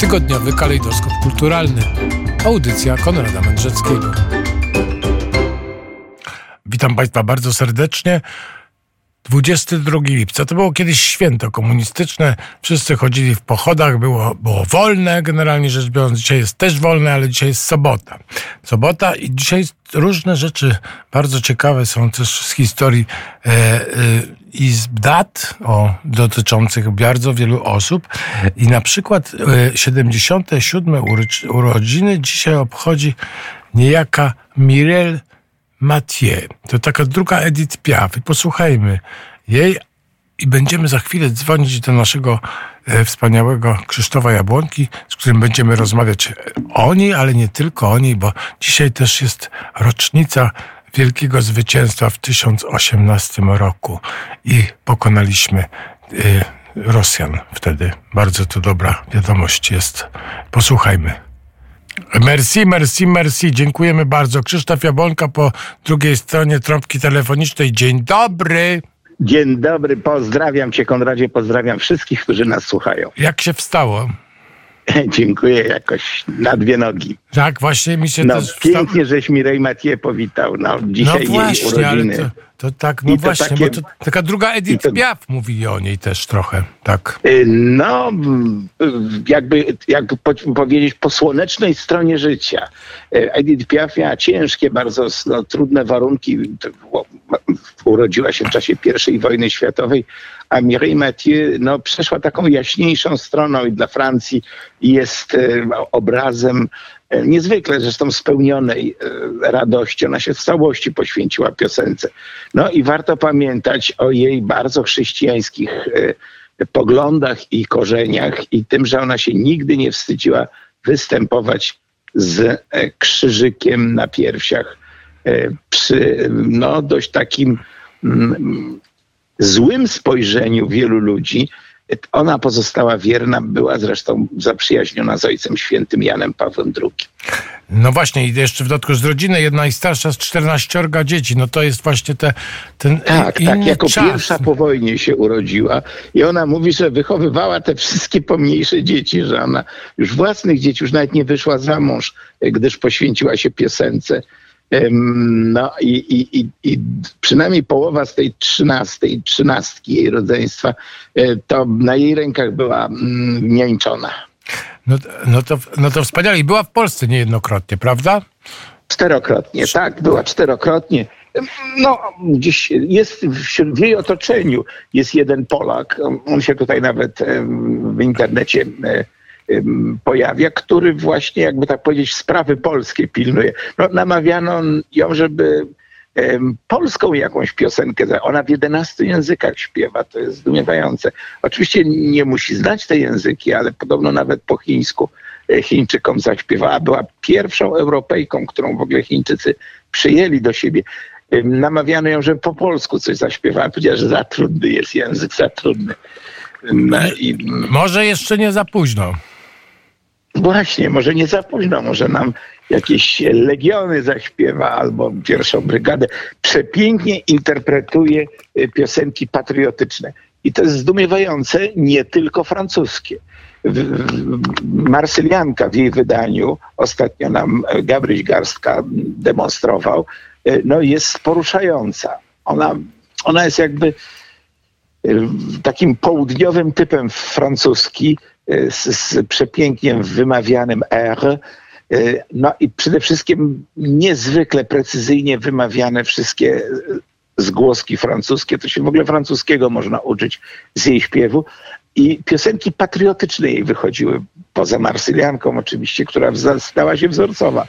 Tygodniowy kalejdoskop kulturalny. Audycja Konrada Mędrzeckiego. Witam Państwa bardzo serdecznie. 22 lipca. To było kiedyś święto komunistyczne. Wszyscy chodzili w pochodach, było, było wolne, generalnie rzecz biorąc. Dzisiaj jest też wolne, ale dzisiaj jest sobota. Sobota i dzisiaj różne rzeczy bardzo ciekawe są też z historii e, e, i z dat o, dotyczących bardzo wielu osób. I na przykład e, 77. urodziny dzisiaj obchodzi niejaka Mirel Mathieu. To taka druga Edith Piaf. Posłuchajmy jej i będziemy za chwilę dzwonić do naszego e, wspaniałego Krzysztofa Jabłonki, z którym będziemy rozmawiać o niej, ale nie tylko o niej, bo dzisiaj też jest rocznica wielkiego zwycięstwa w 1018 roku i pokonaliśmy e, Rosjan wtedy. Bardzo to dobra wiadomość jest. Posłuchajmy. Merci, merci, merci. Dziękujemy bardzo. Krzysztof Jabłonka po drugiej stronie trąbki telefonicznej. Dzień dobry. Dzień dobry, pozdrawiam Cię Konradzie, pozdrawiam wszystkich, którzy nas słuchają. Jak się wstało? Dziękuję jakoś na dwie nogi. Tak, właśnie mi się no, też Pięknie, żeś Mirej Mathieu powitał. No, dzisiaj no właśnie, jej urodziny. To, to tak, no właśnie, takie, bo to taka druga Edith to, Piaf mówili o niej też trochę, tak. Y, no, jakby, jakby powiedzieć, po słonecznej stronie życia. Y, Edith Piaf miała ciężkie, bardzo no, trudne warunki. Urodziła się w czasie I wojny światowej, a Mireille Mathieu no, przeszła taką jaśniejszą stroną i dla Francji jest y, obrazem niezwykle zresztą spełnionej e, radości. Ona się w całości poświęciła piosence. No i warto pamiętać o jej bardzo chrześcijańskich e, poglądach i korzeniach i tym, że ona się nigdy nie wstydziła występować z e, krzyżykiem na piersiach przy no, dość takim mm, złym spojrzeniu wielu ludzi ona pozostała wierna, była zresztą zaprzyjaźniona z Ojcem Świętym Janem Pawłem II. No właśnie, i jeszcze w dodatku z rodziny, jedna najstarsza z 14 dzieci. No to jest właśnie te, ten Tak, tak, jako czas. pierwsza po wojnie się urodziła i ona mówi, że wychowywała te wszystkie pomniejsze dzieci, że ona już własnych dzieci, już nawet nie wyszła za mąż, gdyż poświęciła się piosence. No i, i, i, i przynajmniej połowa z tej trzynastej, trzynastki jej rodzeństwa, e, to na jej rękach była mięczona. No, no, to, no to wspaniale. I była w Polsce niejednokrotnie, prawda? Czterokrotnie, tak, była czterokrotnie. No, gdzieś jest w, jej otoczeniu jest jeden Polak. On się tutaj nawet w internecie e, pojawia, który właśnie, jakby tak powiedzieć, sprawy polskie pilnuje. No, namawiano ją, żeby polską jakąś piosenkę. Ona w 11 językach śpiewa, to jest zdumiewające. Oczywiście nie musi znać te języki, ale podobno nawet po chińsku e, Chińczykom zaśpiewała. Była pierwszą Europejką, którą w ogóle Chińczycy przyjęli do siebie. Namawiano ją, żeby po polsku coś zaśpiewała. Powiedziała, że za trudny jest język, za trudny. I... Może jeszcze nie za późno. Właśnie, może nie za późno, może nam jakieś legiony zaśpiewa albo pierwszą brygadę. Przepięknie interpretuje y, piosenki patriotyczne. I to jest zdumiewające, nie tylko francuskie. Marsylianka w jej wydaniu, ostatnio nam Gabryś Garstka demonstrował, y, no jest poruszająca. Ona, ona jest jakby y, takim południowym typem francuski, z, z przepięknie wymawianym R. E, no i przede wszystkim niezwykle precyzyjnie wymawiane wszystkie zgłoski francuskie. To się w ogóle francuskiego można uczyć z jej śpiewu. I piosenki patriotyczne jej wychodziły, poza Marsylianką oczywiście, która stała się wzorcowa.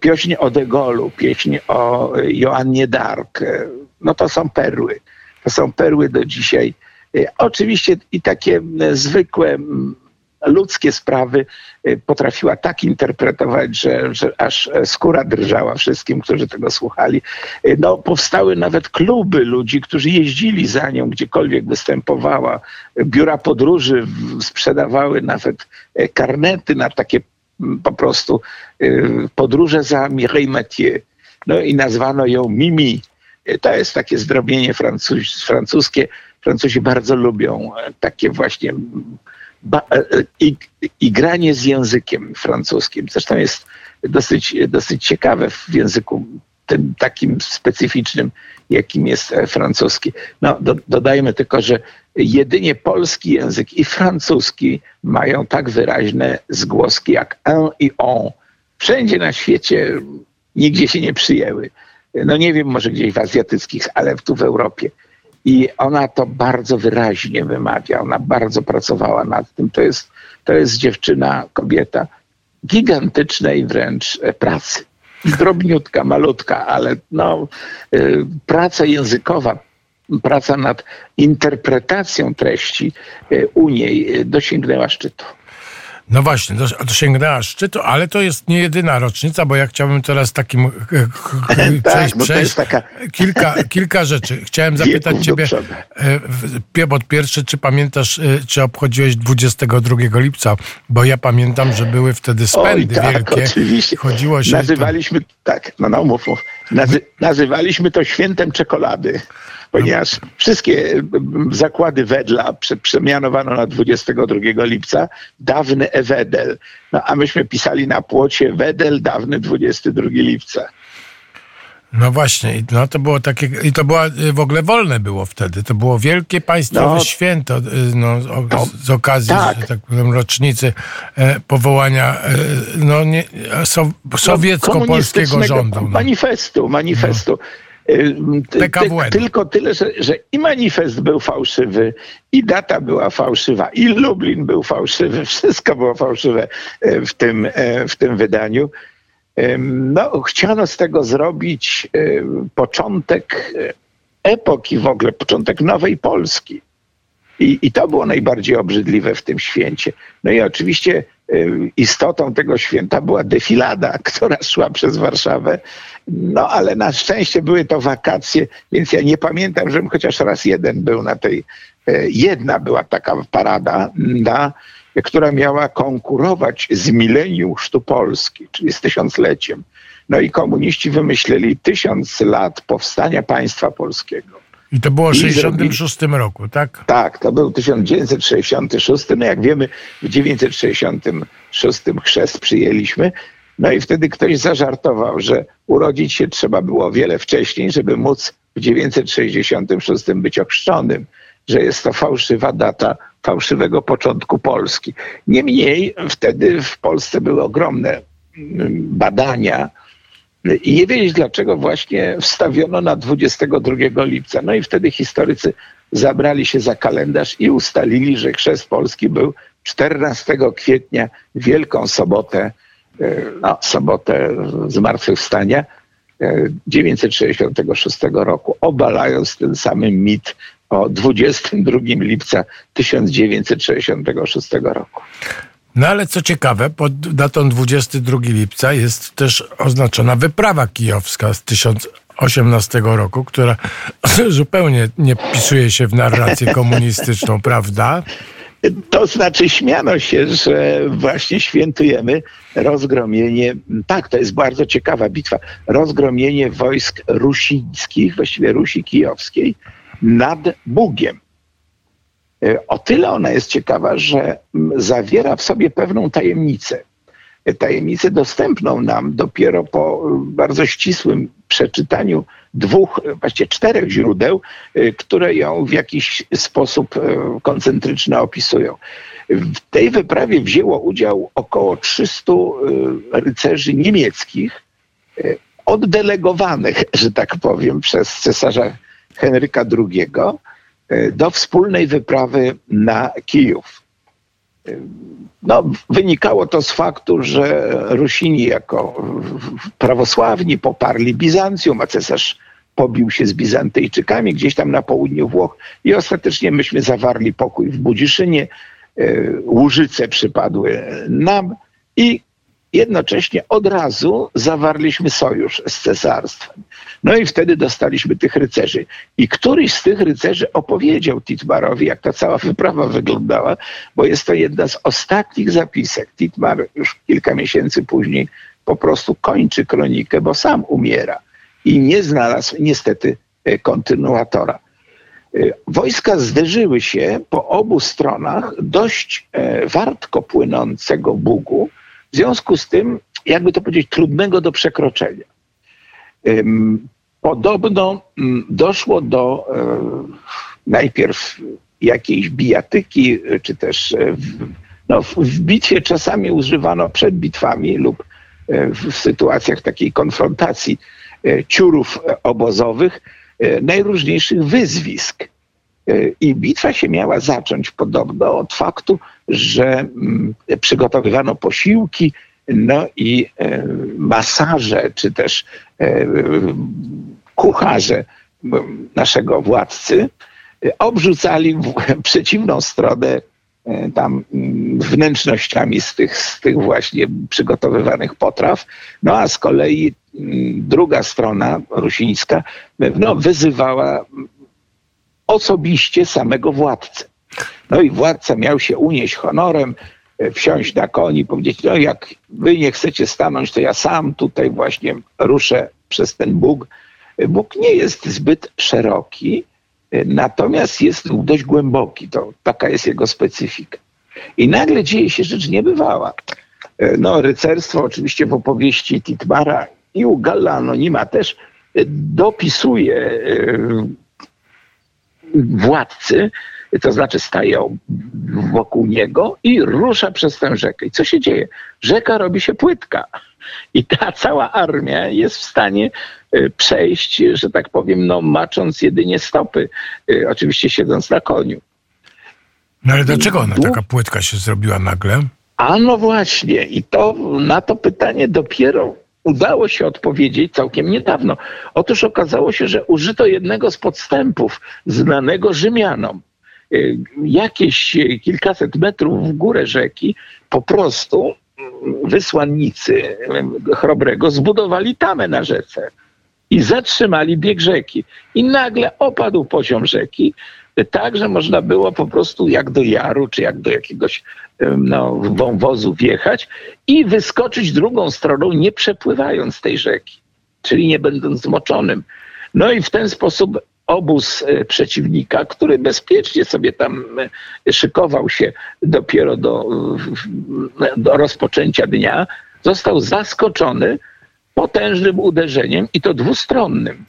Pieśń o De Gaulle'u, pieśń o Joannie d'Arc. E, no to są perły. To są perły do dzisiaj Y, oczywiście i takie zwykłe ludzkie sprawy y, potrafiła tak interpretować, że, że aż skóra drżała wszystkim, którzy tego słuchali. No, powstały nawet kluby ludzi, którzy jeździli za nią, gdziekolwiek występowała. Biura podróży sprzedawały nawet karnety na takie po prostu podróże za Mireille Mathieu. no i nazwano ją Mimi. To jest takie zdrobienie francuskie. Francuzi bardzo lubią takie właśnie ba, i, i granie z językiem francuskim. Zresztą jest dosyć, dosyć ciekawe w języku tym takim specyficznym, jakim jest francuski. No, do, dodajmy tylko, że jedynie polski język i francuski mają tak wyraźne zgłoski jak un i on. Wszędzie na świecie nigdzie się nie przyjęły. No nie wiem, może gdzieś w azjatyckich, ale tu w Europie. I ona to bardzo wyraźnie wymawia. Ona bardzo pracowała nad tym. To jest, to jest dziewczyna, kobieta gigantycznej wręcz pracy. Drobniutka, malutka, ale no, y, praca językowa, praca nad interpretacją treści y, u niej dosięgnęła szczytu. No właśnie, dosięgnęła szczytu, ale to jest nie jedyna rocznica, bo ja chciałbym teraz takim e, tak, przejść, no przejść taka... kilka, kilka rzeczy. Chciałem zapytać ciebie, e, po pierwsze, czy pamiętasz, e, czy obchodziłeś 22 lipca, bo ja pamiętam, że były wtedy spędy Oj, tak, wielkie. Oczywiście. Chodziło się Nazywaliśmy, to... tak, no, no mów, mów. Nazy nazywaliśmy to świętem czekolady ponieważ wszystkie zakłady Wedla przemianowano na 22 lipca, dawny Ewedel. No a myśmy pisali na płocie Wedel, dawny 22 lipca. No właśnie, no to było takie, i to było y, w ogóle wolne było wtedy. To było wielkie państwowe no, święto y, no, z okazji tak. tak powiem, rocznicy e, powołania e, no, nie, so, sowiecko-polskiego rządu. No. Manifestu, manifestu. No. Ty, tylko tyle, że, że i manifest był fałszywy, i data była fałszywa, i Lublin był fałszywy, wszystko było fałszywe e, w tym, e, w tym wydaniu. No, chciano z tego zrobić e, początek epoki w ogóle, początek nowej Polski. I, I to było najbardziej obrzydliwe w tym święcie. No i oczywiście istotą tego święta była defilada, która szła przez Warszawę. No ale na szczęście były to wakacje, więc ja nie pamiętam, żebym chociaż raz jeden był na tej. E, jedna była taka parada, na, która miała konkurować z mileniusztu Polski, czyli z tysiącleciem. No i komuniści wymyślili tysiąc lat powstania państwa polskiego. I to było w 1966 roku, tak? Tak, to był 1966. No jak wiemy, w 1966 chrzest przyjęliśmy. No i wtedy ktoś zażartował, że urodzić się trzeba było wiele wcześniej, żeby móc w 966 być ochrzczonym, że jest to fałszywa data fałszywego początku Polski. Niemniej wtedy w Polsce były ogromne mm, badania i nie wiedzieć dlaczego właśnie wstawiono na 22 lipca. No i wtedy historycy zabrali się za kalendarz i ustalili, że chrzest Polski był 14 kwietnia, Wielką Sobotę E, no, sobotę zmartwychwstania 966 e, roku, obalając ten samym mit o 22 lipca 1966 roku. No ale co ciekawe, pod datą 22 lipca jest też oznaczona wyprawa kijowska z 1018 roku, która zupełnie nie wpisuje się w narrację komunistyczną, prawda? To znaczy śmiano się, że właśnie świętujemy rozgromienie, tak, to jest bardzo ciekawa bitwa, rozgromienie wojsk rusińskich, właściwie Rusi Kijowskiej nad Bugiem. E, o tyle ona jest ciekawa, że zawiera w sobie pewną tajemnicę. E, tajemnicę dostępną nam dopiero po bardzo ścisłym przeczytaniu dwóch, właściwie czterech źródeł, które ją w jakiś sposób koncentryczny opisują. W tej wyprawie wzięło udział około 300 y, rycerzy niemieckich, oddelegowanych, że tak powiem, przez cesarza Henryka II do wspólnej wyprawy na Kijów. No, wynikało to z faktu, że Rusini jako prawosławni poparli Bizancjum, a cesarz pobił się z Bizantyjczykami gdzieś tam na południu Włoch i ostatecznie myśmy zawarli pokój w Budziszynie. E, Łużyce przypadły nam i jednocześnie od razu zawarliśmy sojusz z cesarstwem. No i wtedy dostaliśmy tych rycerzy. I któryś z tych rycerzy opowiedział Titmarowi, jak ta cała wyprawa wyglądała, bo jest to jedna z ostatnich zapisek. Titmar już kilka miesięcy później po prostu kończy kronikę, bo sam umiera. i nie znalazł niestety kontynuatora. Wojska zderzyły się po obu stronach dość wartko płynącego Bugu, w związku z tym, jakby to powiedzieć, trudnego do przekroczenia. Podobno mm, doszło do najpierw jakiejś bijatyki, czy też no, w bitwie czasami używano przed bitwami lub e, w sytuacjach takiej konfrontacji e, ciurów obozowych e, najróżniejszych wyzwisk. I bitwa się miała zacząć podobno od faktu, że mm, przygotowywano posiłki, no i masaże, czy też kucharze naszego władcy obrzucali przeciwną stronę E, tam mm, wnętrznościami z tych, z tych właśnie przygotowywanych potraw. No a z kolei mm, druga strona rusińska no, wyzywała osobiście samego władcę. No i władca miał się unieść honorem, e, wsiąść na koni, powiedzieć, no jak wy nie chcecie stanąć, to ja sam tutaj właśnie ruszę przez ten Bóg. Bóg nie jest zbyt szeroki, Natomiast jest dość głęboki, to taka jest jego specyfika. I nagle dzieje się rzecz niebywała. E, no, rycerstwo oczywiście w opowieści Titmara i u Galla Anonima też e, dopisuje e, władcy, to znaczy staje wokół niego i rusza przez tę rzekę. I co się dzieje? Rzeka robi się płytka. I ta cała armia jest w stanie y, przejść, że tak powiem, no, macząc jedynie stopy, y, oczywiście siedząc na koniu. No ale dlaczego ona taka płytka się zrobiła nagle? A no właśnie, i to na to pytanie dopiero udało się odpowiedzieć całkiem niedawno. Otóż okazało się, że użyto jednego z podstępów znanego Rzymianom. Y, jakieś kilkaset metrów w górę rzeki po prostu wysłannicy Chrobrego zbudowali tamę na rzece i zatrzymali bieg rzeki. I nagle opadł poziom rzeki, tak, że można było po prostu jak do jaru, czy jak do jakiegoś no, wąwozu wjechać i wyskoczyć drugą stroną, nie przepływając tej rzeki, czyli nie będąc zmoczonym. No i w ten sposób obóz e, przeciwnika, który bezpiecznie sobie tam e, szykował się dopiero do, do rozpoczęcia dnia, został zaskoczony potężnym uderzeniem i to dwustronnym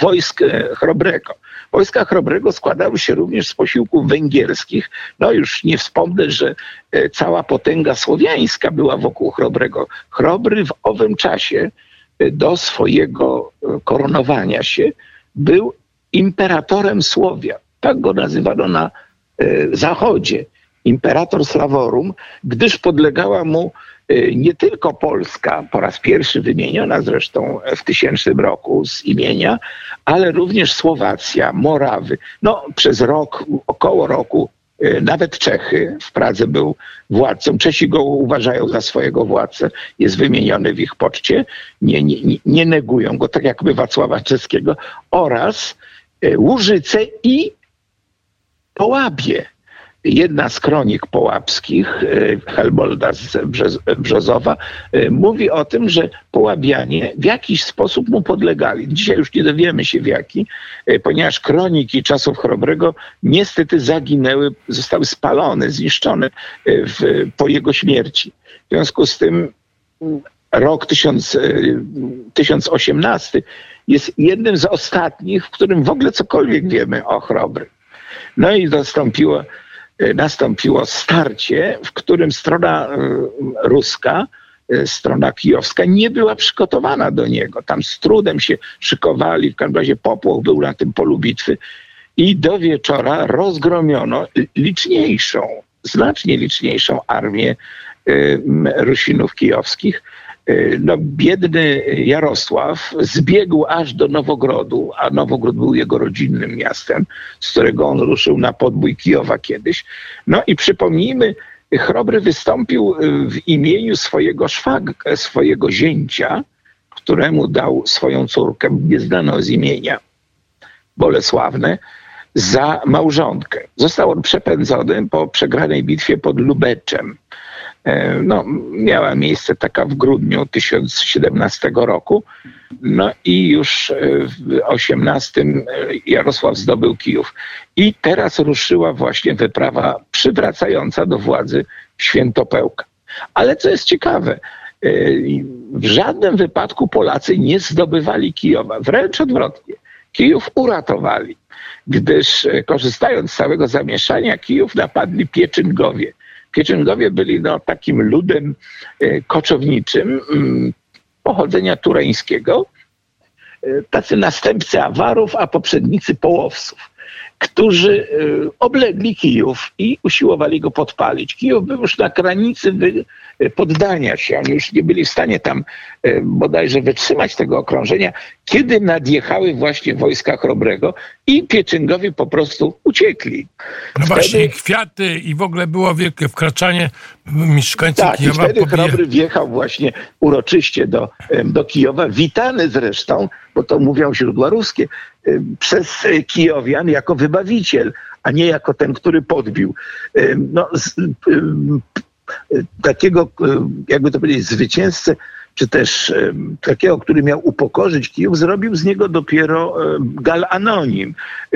wojsk e, Chrobrego. Wojska Chrobrego składały się również z posiłków węgierskich. No już nie wspomnę, że cała potęga słowiańska była wokół Chrobrego. Chrobry w owym czasie do swojego koronowania się był imperatorem Słowia. Tak go nazywano na e, zachodzie. Imperator Slavorum, gdyż podlegała mu e, nie tylko Polska, po raz pierwszy wymieniona zresztą w tysięcznym roku z imienia, ale również Słowacja, Morawy. No, przez rok, około roku e, nawet Czechy, w Pradze był władcą, Czesi go uważają za swojego władcę, jest wymieniony w ich poczcie, nie, nie, nie negują go, tak jak Wacława Czeskiego, oraz e, Łużyce i Połabie. Jedna z kronik połapskich, e, Helbolda z Brzozowa, e, mówi o tym, że połabianie w jakiś sposób mu podlegali. Dzisiaj już nie dowiemy się w jaki, ponieważ kroniki czasów Chrobrego niestety zaginęły, zostały spalone, zniszczone w, po jego śmierci. W związku z tym rok 1000, 1018 e, jest jednym z ostatnich, w którym w ogóle cokolwiek wiemy o Chrobrym. No i nastąpiło, e, nastąpiło starcie, w którym strona e, ruska, strona kijowska nie była przygotowana do niego. Tam z trudem się szykowali, w każdym razie popłoch był na tym polu bitwy i do wieczora rozgromiono liczniejszą, znacznie liczniejszą armię Rusinów kijowskich no, biedny Jarosław zbiegł aż do Nowogrodu, a Nowogród był jego rodzinnym miastem, z którego on ruszył na podbój Kijowa kiedyś. No i przypomnijmy, Chrobry wystąpił e, w imieniu swojego szwagra, swojego zięcia, któremu dał swoją córkę, nie znano z imienia, Bolesławne, za małżonkę. Został on przepędzony po przegranej bitwie pod Lubeczem. No, miała miejsce taka w grudniu 1017 roku. No i już w 18 Jarosław zdobył Kijów. I teraz ruszyła właśnie wyprawa przywracająca do władzy Świętopełka. Ale co jest ciekawe, w żadnym wypadku Polacy nie zdobywali Kijowa, wręcz odwrotnie. Kijów uratowali, gdyż e, korzystając z całego zamieszania, Kijów napadli Pieczyngowie. Pieczyngowie byli no, takim ludem e, koczowniczym mm, pochodzenia tureńskiego, e, tacy następcy Awarów, a poprzednicy Połowców którzy e, oblegli Kijów i usiłowali go podpalić. Kijów był już na granicy e, poddania się. Oni już nie byli w stanie tam e, bodajże wytrzymać tego okrążenia, kiedy nadjechały właśnie wojska Chrobrego i Pieczyngowi po prostu uciekli. No wtedy... właśnie, kwiaty i w ogóle było wielkie wkraczanie mieszkańców tak, Kijowa. Tak, wtedy Chrobry wjechał właśnie uroczyście do, do Kijowa, witany zresztą, bo to mówią źródła ruskie, przez Kijowian jako wybawiciel, a nie jako ten, który podbił. No, z, takiego, jakby to powiedzieć, zwycięzcę czy też takiego, który miał upokorzyć Kijów, zrobił z niego dopiero Gal Anonim,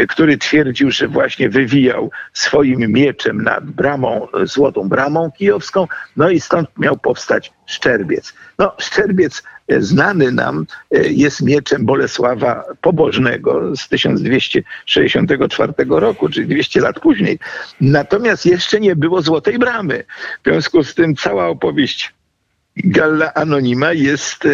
który twierdził, że właśnie wywijał swoim mieczem nad bramą, złotą bramą kijowską, no i stąd miał powstać Szczerbiec. No, Szczerbiec znany nam e, jest mieczem Bolesława Pobożnego z 1264 roku, czyli 200 lat później. Natomiast jeszcze nie było Złotej Bramy. W związku z tym cała opowieść Galla Anonima jest e,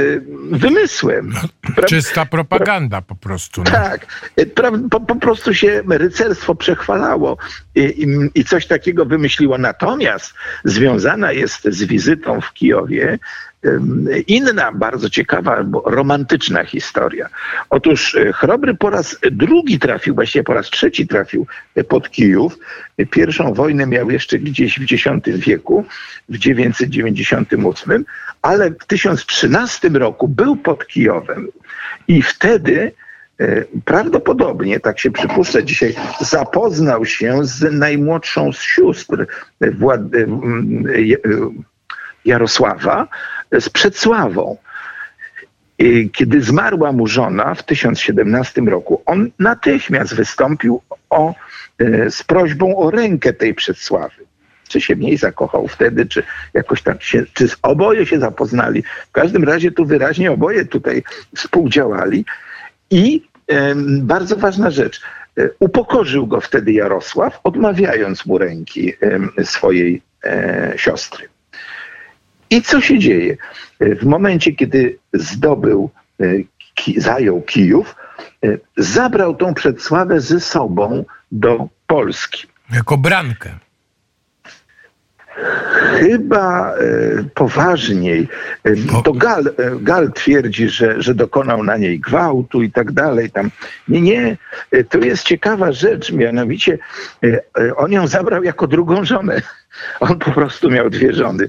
wymysłem. No, czysta propaganda po prostu. No. Tak. E, po, po, prostu się rycerstwo przechwalało i, i, i, coś takiego wymyśliło. Natomiast związana jest z wizytą w Kijowie inna, bardzo ciekawa, romantyczna historia. Otóż e, Chrobry po raz drugi trafił, właściwie po raz trzeci trafił pod Kijów. Pierwszą wojnę miał jeszcze gdzieś w X wieku, w 998, ale w 1013 roku był pod Kijowem i wtedy e, prawdopodobnie, tak się przypuszcza dzisiaj, zapoznał się z najmłodszą z sióstr Wład Jarosława, z Przedsławą. Kiedy zmarła mu żona w 1017 roku, on natychmiast wystąpił o, e, z prośbą o rękę tej Przedsławy. Czy się w niej zakochał wtedy, czy jakoś tak się, czy oboje się zapoznali. W każdym razie tu wyraźnie oboje tutaj współdziałali i bardzo ważna rzecz, e, upokorzył go wtedy Jarosław, odmawiając mu ręki swojej e, siostry. I co się dzieje? W momencie, kiedy zdobył, e, zajął Kijów, e, zabrał tą przedsławę ze sobą do Polski. Jako brankę. Chyba e, poważniej. E, to Gal, e, Gal twierdzi, że, że dokonał na niej gwałtu i tak dalej. Tam. Nie, nie. E, to jest ciekawa rzecz, mianowicie e, e, on ją zabrał jako drugą żonę. On po prostu miał dwie żony.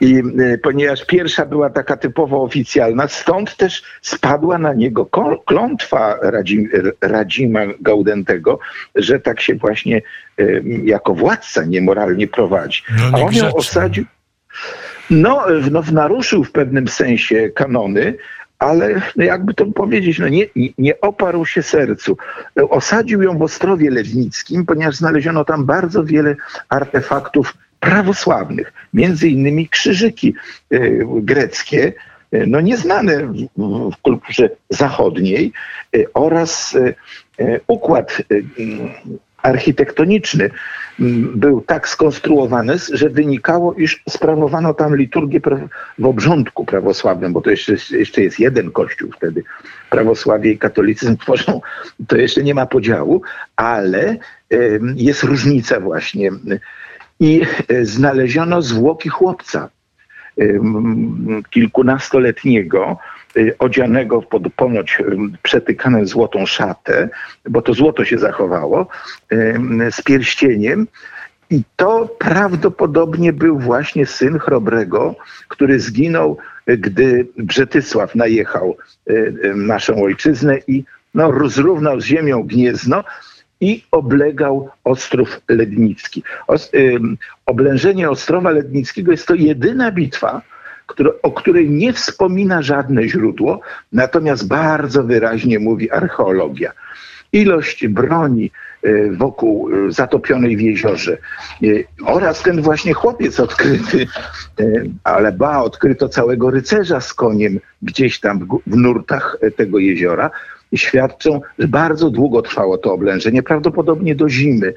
I e, ponieważ pierwsza była taka typowo oficjalna, stąd też spadła na niego klątwa Radzim, Radzima Gaudentego, że tak się właśnie e, jako władca niemoralnie prowadzi. No, A on ją osadził. No, no, naruszył w pewnym sensie kanony, ale no jakby to powiedzieć, no nie, nie oparł się sercu. Osadził ją w Ostrowie Lednickim, ponieważ znaleziono tam bardzo wiele artefaktów prawosławnych, między innymi krzyżyki y, greckie, y, no nieznane w, w kulturze zachodniej y, oraz układ architektoniczny był tak skonstruowany, że wynikało, iż sprawowano tam liturgię w obrządku prawosławnym, bo to jeszcze, jeszcze jest jeden kościół wtedy. Prawosławie i katolicyzm tworzą, to jeszcze nie ma podziału, ale jest różnica właśnie. I e, znaleziono zwłoki chłopca kilkunastoletniego, odzianego pod ponoć y, przetykaną złotą szatę, bo to złoto się zachowało, y, z pierścieniem. I to prawdopodobnie był właśnie syn Chrobrego, który zginął, gdy Brzetysław najechał naszą ojczyznę i no, zrównał z ziemią Gniezno. i oblegał Ostrów Lednicki. oblężenie Ostrowa Lednickiego jest to jedyna bitwa, o której nie wspomina żadne źródło, natomiast bardzo wyraźnie mówi archeologia. Ilość broni e, wokół e, zatopionej w jeziorze e, oraz ten właśnie chłopiec odkryty, ale ba, odkryto całego rycerza z koniem gdzieś tam w nurtach tego jeziora, świadczą, że bardzo długo trwało to oblężenie, prawdopodobnie do zimy,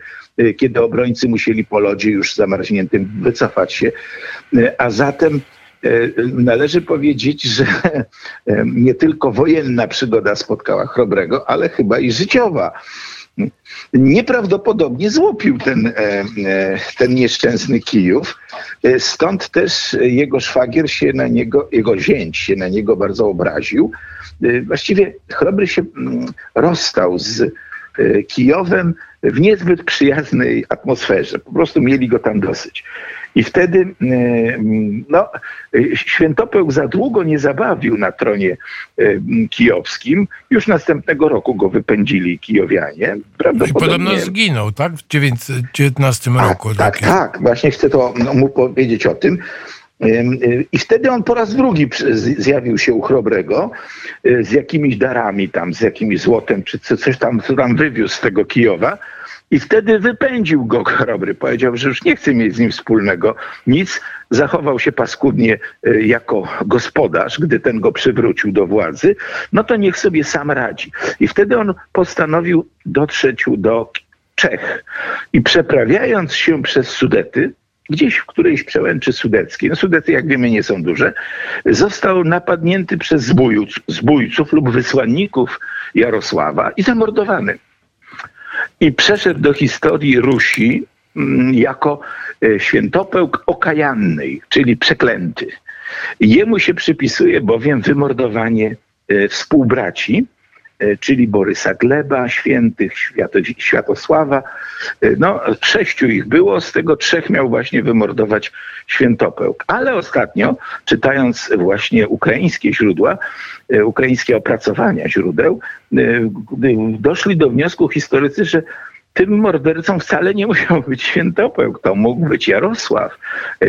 kiedy obrońcy musieli po lodzie już zamarzniętym wycofać się. A zatem należy powiedzieć, że e, nie tylko wojenna przygoda spotkała Chrobrego, ale chyba i życiowa. Nieprawdopodobnie złopił ten, e, ten nieszczęsny Kijów. Stąd też jego szwagier się na niego, jego zięć się na niego bardzo obraził. Właściwie Chrobry się mm, rozstał z Kijowem w niezbyt przyjaznej atmosferze. Po prostu mieli go tam dosyć. I wtedy e, no, Świętopełk za długo nie zabawił na tronie e, kijowskim. Już następnego roku go wypędzili kijowianie. I podobno zginął, tak? W 1919 roku. A, tak, tak. Właśnie chcę to no, mu powiedzieć o tym. E, I wtedy on po raz drugi zjawił się u Chrobrego z jakimiś darami tam, z jakimś złotem, czy coś tam, co tam wywiózł z tego Kijowa. I wtedy wypędził go Chrobry. Powiedział, że już nie chce mieć z nim wspólnego nic. Zachował się paskudnie e, jako gospodarz, gdy ten go przywrócił do władzy. No to niech sobie sam radzi. I wtedy on postanowił dotrzeć do Czech. I przeprawiając się przez Sudety, gdzieś w którejś przełęczy sudeckiej, no Sudety jak wiemy nie są duże, został napadnięty przez zbójców, zbójców lub wysłanników Jarosława i zamordowany i przeszedł do historii Rusi mm, jako e, świętopełk okajannej, czyli przeklęty. Jemu się przypisuje bowiem wymordowanie e, współbraci, czyli Borysa Gleba, świętych, Światosława. E, no, sześciu ich było, z tego trzech miał właśnie wymordować Świętopełk. Ale ostatnio, czytając właśnie ukraińskie źródła, e, ukraińskie opracowania źródeł, doszli do wniosku historycy, że tym mordercą wcale nie musiał być Świętopełk, to mógł być Jarosław,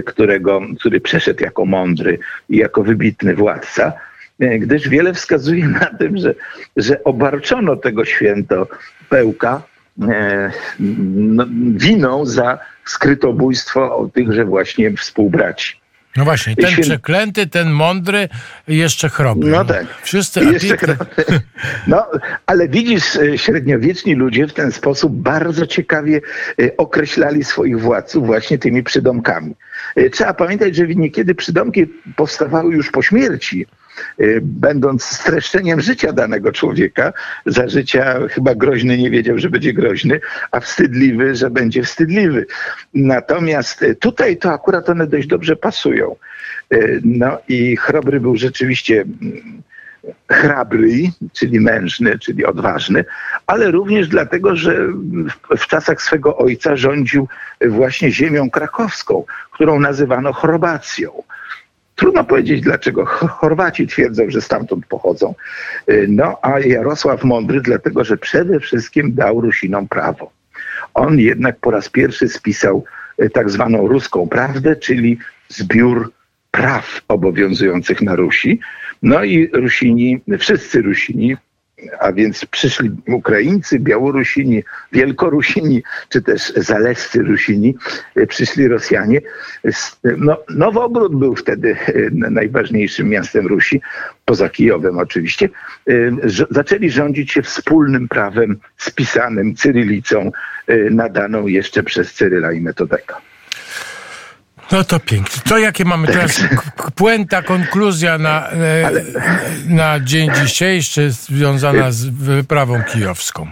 którego, który przeszedł jako mądry i jako wybitny władca, E, gdyż wiele wskazuje na tym, że, że obarczono tego święto pełka e, no, winą za skrytobójstwo tychże właśnie współbraci. No właśnie, ten przeklęty, ten mądry, jeszcze chrobry. No tak. Wszyscy jeszcze No, ale widzisz, e, średniowieczni ludzie w ten sposób bardzo ciekawie określali swoich władców właśnie tymi przydomkami. Trzeba pamiętać, że niekiedy przydomki powstawały już po śmierci, będąc streszczeniem życia danego człowieka, za życia chyba groźny nie wiedział, że będzie groźny, a wstydliwy, że będzie wstydliwy. Natomiast y, tutaj to akurat one dość dobrze pasują. Y, no i Chrobry był rzeczywiście mm, hrabry, czyli mężny, czyli odważny, ale również dlatego, że w czasach swego ojca rządził właśnie ziemią krakowską, którą nazywano Chorwacją. Trudno powiedzieć, dlaczego Chorwaci twierdzą, że stamtąd pochodzą. Y, no a Jarosław Mądry, dlatego że przede wszystkim dał Rusinom prawo. On jednak po raz pierwszy spisał y, tak zwaną ruską prawdę, czyli zbiór praw obowiązujących na Rusi. No i Rusini, wszyscy Rusini a więc przyszli Ukraińcy, Białorusini, Wielkorusini, czy też Zalescy Rusini, e, przyszli Rosjanie. No, Nowogród był wtedy e, najważniejszym miastem Rusi, poza Kijowem oczywiście. E, zaczęli rządzić się wspólnym prawem spisanym cyrylicą, nadaną jeszcze przez Cyryla i Metodeka. No to pięknie. To jakie mamy teraz puenta, konkluzja na, e, na dzień dzisiejszy związana z wyprawą kijowską?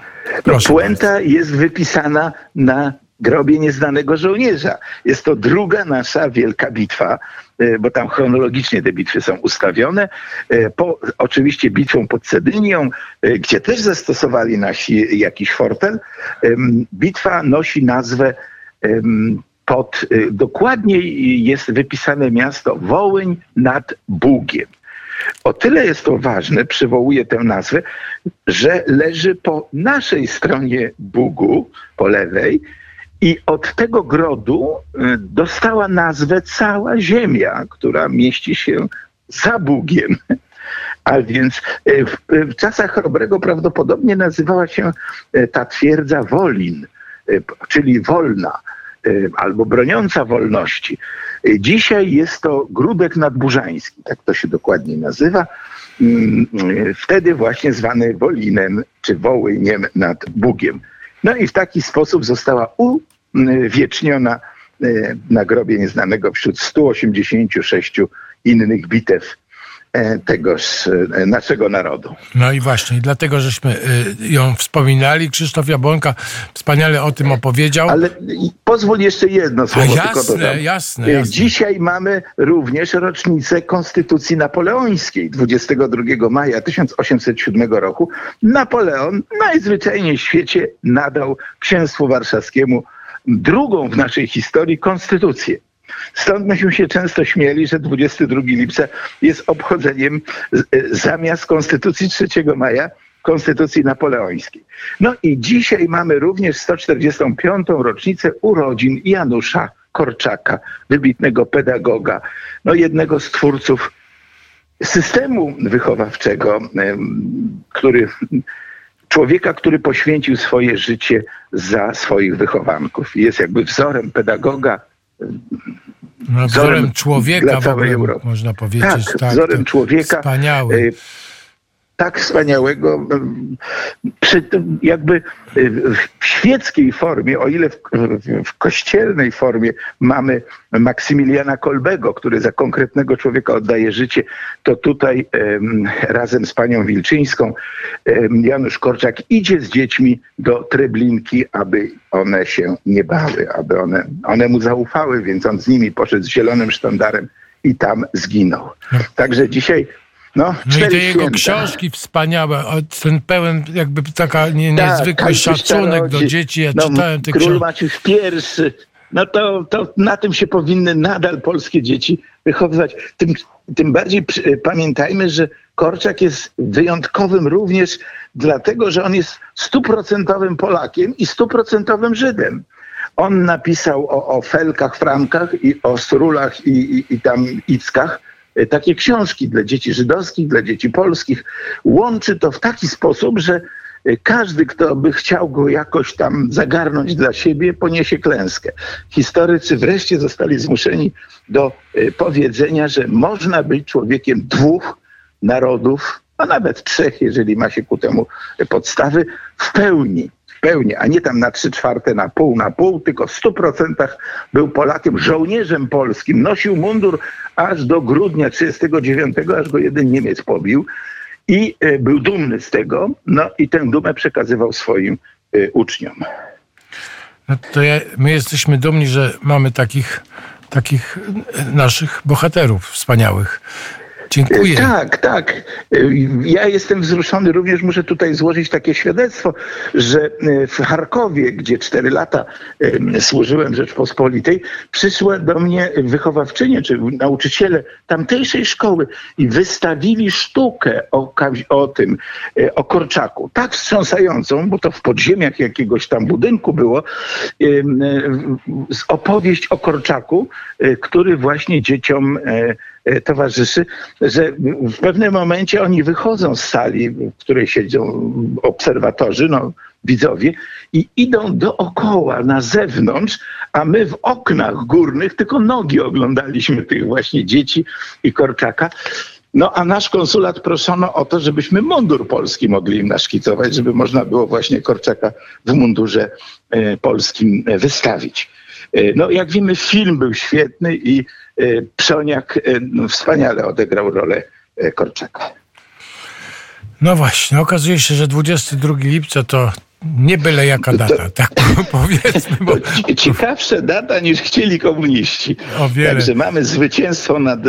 no, puenta bardzo. jest wypisana na grobie nieznanego żołnierza. Jest to druga nasza wielka bitwa, e, bo tam chronologicznie te bitwy są ustawione. E, po, oczywiście bitwą pod Cedynią, gdzie też zastosowali nasi jakiś fortel. Bitwa nosi nazwę pod, y, jest wypisane miasto Wołyń nad Bugiem. O tyle jest to ważne, przywołuję tę nazwę, że leży po naszej stronie Bugu, po lewej, i od tego grodu y, dostała nazwę cała ziemia, która mieści się za Bugiem. A więc y, w, w czasach Chrobrego prawdopodobnie nazywała się ta twierdza Wolin, czyli wolna albo broniąca wolności. Dzisiaj jest to Grudek Nadburzański, tak to się dokładnie nazywa. Mm, wtedy właśnie zwany Wolinem czy Wołyniem nad Bugiem. No i w taki sposób została uwieczniona na grobie nieznanego wśród 186 innych bitew tegoż e, naszego narodu. No i właśnie, dlatego żeśmy e, ją wspominali. Krzysztof Jabłonka wspaniale o tym opowiedział. Ale pozwól jeszcze jedno słowo. A jasne, jasne, jasne. Dzisiaj mamy również rocznicę Konstytucji Napoleońskiej. 22 maja 1807 roku Napoleon najzwyczajniej w świecie nadał księstwu warszawskiemu drugą w naszej historii konstytucję. Stąd myśmy się często śmieli, że 22 lipca jest obchodzeniem e, zamiast Konstytucji 3 maja Konstytucji Napoleońskiej. No i dzisiaj mamy również 145. rocznicę urodzin Janusza Korczaka, wybitnego pedagoga, no jednego z twórców systemu wychowawczego, który człowieka, który poświęcił swoje życie za swoich wychowanków. Jest jakby wzorem pedagoga, no, wzorem człowieka dla całej Europy. można powiedzieć. Tak, tak wzorem człowieka. Wspaniały. Y, tak wspaniałego, jakby w świeckiej formie, o ile w, w, kościelnej formie mamy Maksymiliana Kolbego, który za konkretnego człowieka oddaje życie, to tutaj razem z panią Wilczyńską Janusz Korczak idzie z dziećmi do Treblinki, aby one się nie bały, aby one, one mu zaufały, więc on z nimi poszedł z zielonym sztandarem i tam zginął. No. Także dzisiaj no, no i te jego książki wspaniałe, ten pełen jakby taka nie, tak, niezwykły szacunek do dzieci. Ja no, czytałem te Król Maciuś I, no to, to na tym się powinny nadal polskie dzieci wychowywać. Tym, tym bardziej pamiętajmy, że Korczak jest wyjątkowym również dlatego, że on jest stuprocentowym Polakiem i stuprocentowym Żydem. On napisał o, o Felkach, Frankach i o Strulach i, i, i tam Ickach takie książki dla dzieci żydowskich, dla dzieci polskich. Łączy to w taki sposób, że e, każdy, kto by chciał go jakoś tam zagarnąć dla siebie, poniesie klęskę. Historycy wreszcie zostali zmuszeni do e, powiedzenia, że można być człowiekiem dwóch narodów, a nawet trzech, jeżeli ma się ku temu podstawy, w pełni pełni, a nie tam na trzy czwarte, na pół, na pół, tylko w stu procentach był Polakiem, żołnierzem polskim. Nosił mundur aż do grudnia 1939, aż go jeden Niemiec pobił i e, był dumny z tego, no i tę dumę przekazywał swoim e, uczniom. No to ja, my jesteśmy dumni, że mamy takich, takich naszych bohaterów wspaniałych. Dziękuję. Tak, tak. Ja jestem wzruszony, również muszę tutaj złożyć takie świadectwo, że e, w Charkowie, gdzie cztery lata służyłem Rzeczpospolitej, przyszła do mnie wychowawczynie, czy nauczyciele tamtejszej szkoły i wystawili sztukę o, o tym, e, o Korczaku. Tak wstrząsającą, bo to w podziemiach jakiegoś tam budynku było, e, opowieść o Korczaku, który właśnie dzieciom E, towarzyszy, że w pewnym momencie oni wychodzą z sali, w której siedzą obserwatorzy, no, widzowie, i idą dookoła, na zewnątrz, a my w oknach górnych tylko nogi oglądaliśmy tych właśnie dzieci i Korczaka. No a nasz konsulat proszono o to, żebyśmy mundur polski mogli im naszkicować, żeby można było właśnie Korczaka w mundurze e, polskim wystawić. E, no jak wiemy, film był świetny i Y, Pszoniak y, no, wspaniale odegrał rolę Korczaka. No właśnie, okazuje się, że 22 lipca to nie byle jaka data, to, tak powiedzmy. Bo... Ciekawsza data niż chcieli komuniści. O wiele. Także mamy zwycięstwo nad...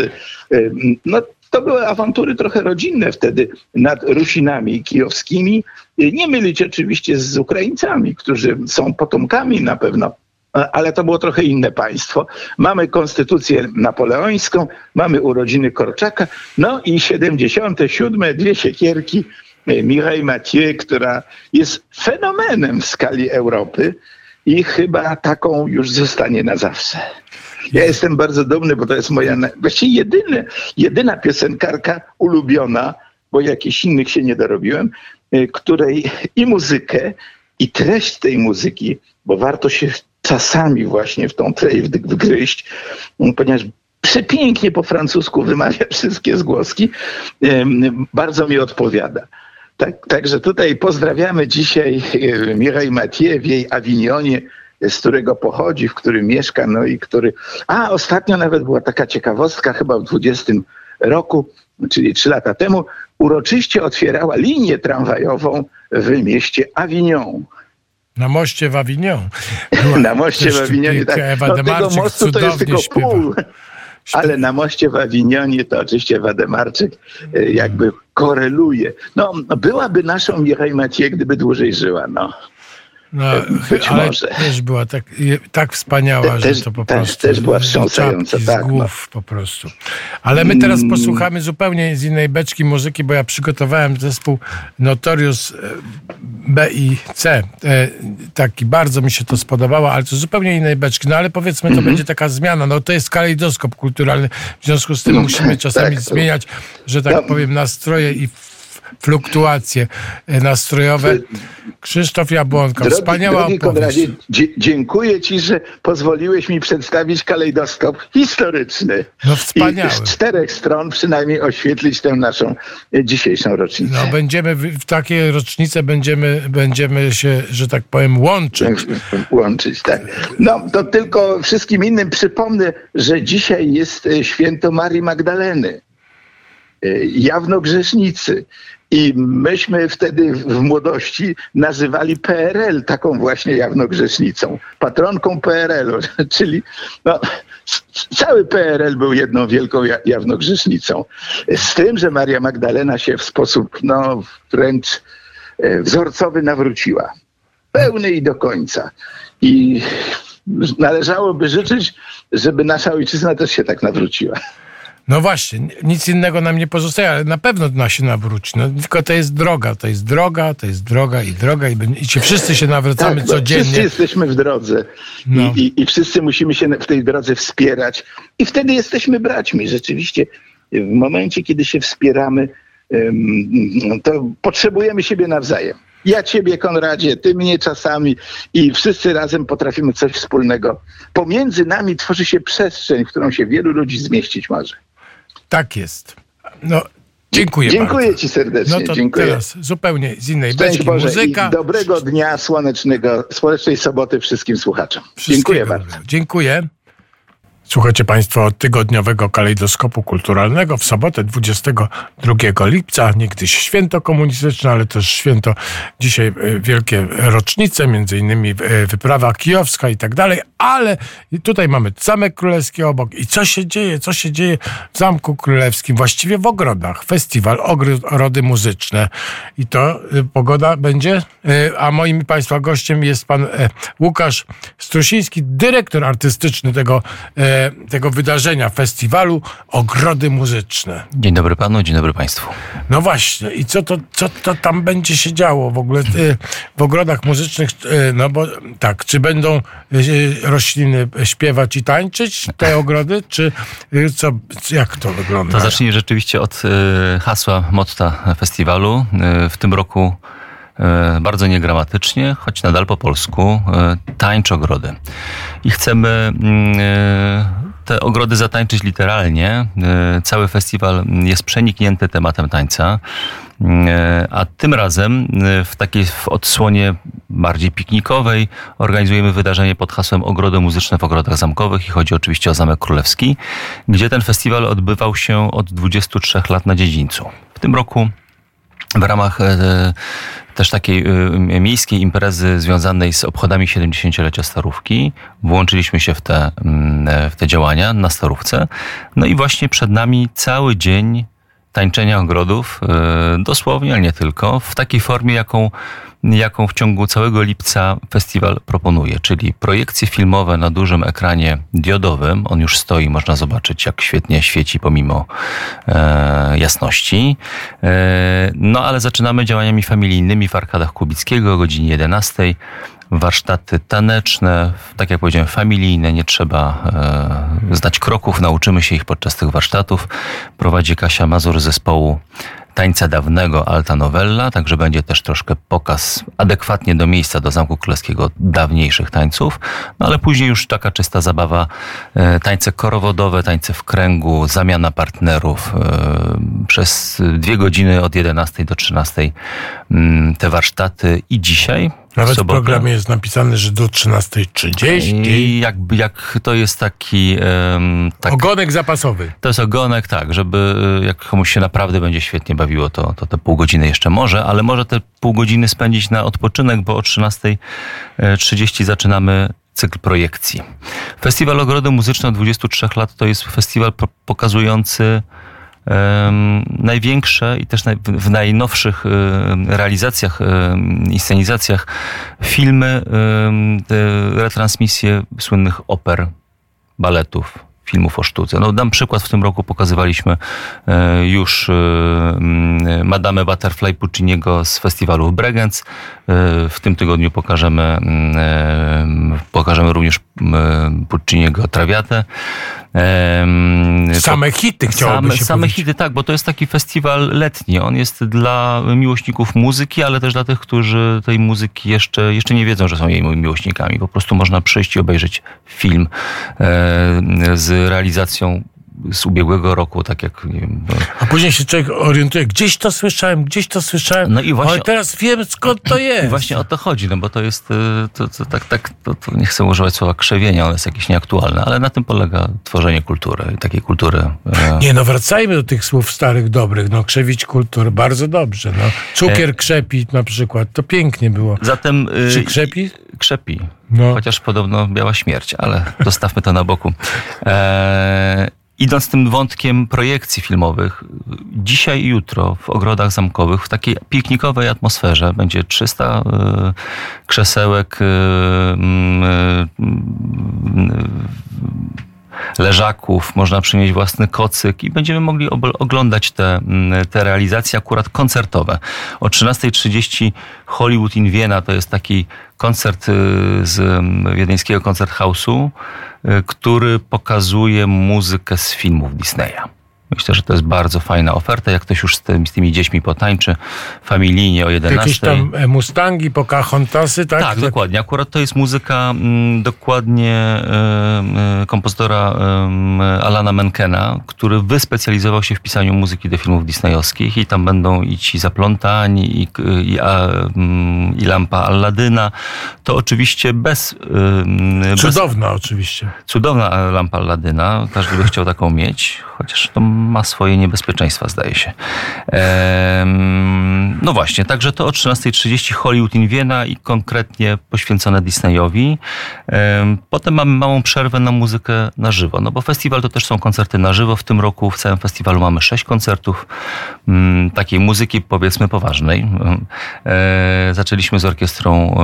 No, to były awantury trochę rodzinne wtedy nad Rusinami kijowskimi. Nie mylić oczywiście z Ukraińcami, którzy są potomkami na pewno ale to było trochę inne państwo. Mamy konstytucję napoleońską, mamy urodziny Korczaka, no i 77. dwie siekierki Mireille Mathieu, która jest fenomenem w skali Europy i chyba taką już zostanie na zawsze. Ja jestem bardzo dumny, bo to jest moja właściwie jedyna piosenkarka ulubiona, bo jakichś innych się nie dorobiłem, y, której i muzykę, i treść tej muzyki, bo warto się czasami właśnie w tą treść wgryźć, ponieważ przepięknie po francusku wymawia wszystkie zgłoski, bardzo mi odpowiada. Tak, także tutaj pozdrawiamy dzisiaj Mireille Mathieu w jej Avignonie, z którego pochodzi, w którym mieszka, no i który... A, ostatnio nawet była taka ciekawostka, chyba w 20 roku, czyli trzy lata temu, uroczyście otwierała linię tramwajową w mieście Avignon. Na moście w Avignon. na moście w Avignonie, tak. No, tego mostu to jest tylko śpiewa. pół. Ale na moście w Awinionie to oczywiście Wademarczyk e, jakby koreluje. No, byłaby naszą Michał Maciej, gdyby dłużej żyła, no. No, Być ale może. też była tak, tak wspaniała, Te, że to po prostu... Też była wstrząsająca, tak. Z głów no. po prostu. Ale my teraz mm. posłuchamy zupełnie z innej beczki muzyki, bo ja przygotowałem zespół Notorious e, B i C. E, taki, bardzo mi się to spodobało, ale to zupełnie innej beczki. No ale powiedzmy, to mm -hmm. będzie taka zmiana. No to jest kalejdoskop kulturalny. W związku z tym no, musimy czasami tak, zmieniać, że tak no. powiem, nastroje i fluktuacje e, nastrojowe. Krzysztof Jabłonka, drogi, wspaniała drogi Konradzie, dziękuję Ci, że pozwoliłeś mi przedstawić kalejdoskop historyczny. No wspaniały. I z czterech stron przynajmniej oświetlić tę naszą e, dzisiejszą rocznicę. No będziemy, w takie rocznice będziemy, będziemy się, że tak powiem, łączyć. Łączyć, tak. No to tylko wszystkim innym przypomnę, że dzisiaj jest e, święto Marii Magdaleny jawno grzesznicy. I myśmy wtedy w młodości nazywali PRL taką właśnie jawnogrzesznicą, patronką PRL-u, czyli no, cały PRL był jedną wielką jawnogrzesznicą. Z tym, że Maria Magdalena się w sposób no, wręcz e, wzorcowy nawróciła. Pełny i do końca. I należałoby życzyć, żeby nasza ojczyzna też się tak nawróciła. No właśnie, nic innego nam nie pozostaje, ale na pewno na się nawróci. No, tylko to jest droga, to jest droga, to jest droga i droga i, i ci wszyscy się nawracamy tak, codziennie. Wszyscy jesteśmy w drodze no. I, i, I, wszyscy musimy się w tej drodze wspierać i wtedy jesteśmy braćmi. Rzeczywiście w momencie, kiedy się wspieramy, to potrzebujemy siebie nawzajem. Ja ciebie, Konradzie, ty mnie czasami i wszyscy razem potrafimy coś wspólnego. Pomiędzy nami tworzy się przestrzeń, w którą się wielu ludzi zmieścić może. Tak jest. No, dziękuję Dziękuję bardzo. ci serdecznie. No to dziękuję. teraz zupełnie z innej Szczęść beczki Boże muzyka. dobrego dnia słonecznego, słonecznej soboty wszystkim słuchaczom. Dziękuję bardzo. Dziękuję. Słuchacie Państwo tygodniowego kalejdoskopu kulturalnego w sobotę 22 lipca, niegdyś święto komunistyczne, ale też święto dzisiaj e, wielkie rocznice, między innymi e, wyprawa kijowska i tak dalej, ale tutaj mamy Zamek Królewski obok. I co się dzieje, co się dzieje w Zamku Królewskim, właściwie w ogrodach, festiwal Ogrody Muzyczne. I to e, pogoda będzie, a moim Państwa gościem jest Pan Łukasz Strusiński, dyrektor artystyczny tego tego wydarzenia, festiwalu Ogrody Muzyczne. Dzień dobry panu, dzień dobry państwu. No właśnie, i co to, co to tam będzie się działo w ogóle w ogrodach muzycznych? Y, no bo tak, czy będą y, rośliny śpiewać i tańczyć, te ogrody, czy co, jak to wygląda? To zacznij rzeczywiście od hasła, motta festiwalu. W tym roku E, bardzo niegramatycznie, choć nadal po polsku, e, tańcz ogrody. I chcemy mm, e, te ogrody zatańczyć literalnie. Cały festiwal jest przeniknięty tematem tańca. A tym razem w takiej w odsłonie bardziej piknikowej organizujemy wydarzenie pod hasłem Ogrody Muzyczne w Ogrodach Zamkowych i chodzi oczywiście o Zamek Królewski, gdzie ten festiwal odbywał się od 23 lat na dziedzińcu. W tym roku w ramach też takiej y, miejskiej imprezy związanej z obchodami 70-lecia Starówki. Włączyliśmy się w te, mm, w te działania na Starówce. No i właśnie przed nami cały dzień tańczenia ogrodów, dosłownie, ale nie tylko, w takiej formie, jaką jaką w ciągu całego lipca festiwal proponuje, czyli projekcje filmowe na dużym ekranie diodowym. On już stoi, można zobaczyć, jak świetnie świeci pomimo e, jasności. E, no ale zaczynamy działaniami familijnymi w Arkadach Kubickiego o godzinie 11 warsztaty taneczne, tak jak powiedziałem, familijne, nie trzeba e, kroków, nauczymy się ich podczas tych warsztatów. Prowadzi Kasia Mazur zespołu tańca dawnego Alta Novella, także będzie też troszkę pokaz adekwatnie do miejsca, do Zamku Królewskiego dawniejszych tańców, no ale później już taka czysta zabawa, e, tańce korowodowe, tańce w kręgu, zamiana partnerów. E, przez dwie godziny od 11 do 13 mm, te warsztaty i dzisiaj nawet w programie jest napisane, że do 13.30. I jakby jak to jest taki... Um, tak, ogonek zapasowy. To jest ogonek, tak, żeby e, jak komuś się naprawdę będzie świetnie bawiło, to, to te pół godziny jeszcze może, ale może te pół godziny spędzić na odpoczynek, bo o 13.30 zaczynamy cykl projekcji. Festiwal Ogrody Muzyczne od 23 lat to jest festiwal pokazujący największe i też w najnowszych realizacjach, inscenizacjach filmy, retransmisje słynnych oper, baletów, filmów o sztuce. No, dam przykład, w tym roku pokazywaliśmy e, już e, Madame Butterfly Pucciniego z festiwalu w Bregenz. E, w tym tygodniu pokażemy, pokażemy również Pucciniego Trawiatę. Same hity chciałoby same, się Same hity, tak, bo to jest taki festiwal letni. On jest dla miłośników muzyki, ale też dla tych, którzy tej muzyki jeszcze, jeszcze nie wiedzą, że są jej miłośnikami. Po prostu można przyjść i obejrzeć film z realizacją z ubiegłego roku, tak jak nie wiem. No. A później się człowiek orientuje, gdzieś to słyszałem, gdzieś to słyszałem. No i właśnie. Ale teraz wiem skąd to jest. Właśnie o to chodzi, no bo to jest, y, to, to tak, tak, to, to nie chcę używać słowa krzewienia, one jest jakieś nieaktualne, ale na tym polega tworzenie kultury, takiej kultury. E, nie, no wracajmy do tych słów starych, dobrych, no krzewić kulturę, bardzo dobrze, no. Cukier e... krzepi na przykład, to pięknie było. Zatem... Y, Czy krzepi? Krzepi. No. Chociaż podobno biała śmierć, ale zostawmy to na boku. E, idąc tym wątkiem projekcji filmowych, dzisiaj i jutro w ogrodach zamkowych, w takiej piknikowej atmosferze będzie 300 y, krzesełek, y, y, leżaków, można przynieść własny kocyk i będziemy mogli oglądać te, te realizacje akurat koncertowe. O 13.30 Hollywood in Vienna to jest taki koncert z wiedeńskiego koncert house'u, który pokazuje muzykę z filmów Disneya. Myślę, że to jest bardzo fajna oferta. Jak ktoś już z tymi, z tymi dziećmi potańczy familijnie o 11. Jakieś tam e, Mustangi, Pocahontasy, tak? Tak, dokładnie. Akurat to jest muzyka m, mm, dokładnie e, kompozytora e, Alana Menkena, który wyspecjalizował się w pisaniu muzyki do filmów disneyowskich i tam będą i ci zaplątani i, i, a, mm, i lampa Alladyna. To oczywiście bez... Cudowna bez, oczywiście. Cudowna lampa Alladyna. Każdy by chciał taką mieć, chociaż to ma swoje niebezpieczeństwa, zdaje się. No właśnie, także to o 13.30 Hollywood in Vienna i konkretnie poświęcone Disneyowi. Potem mamy małą przerwę na muzykę na żywo, no bo festiwal to też są koncerty na żywo. W tym roku w całym festiwalu mamy sześć koncertów mm, takiej muzyki powiedzmy poważnej. E, zaczęliśmy z orkiestrą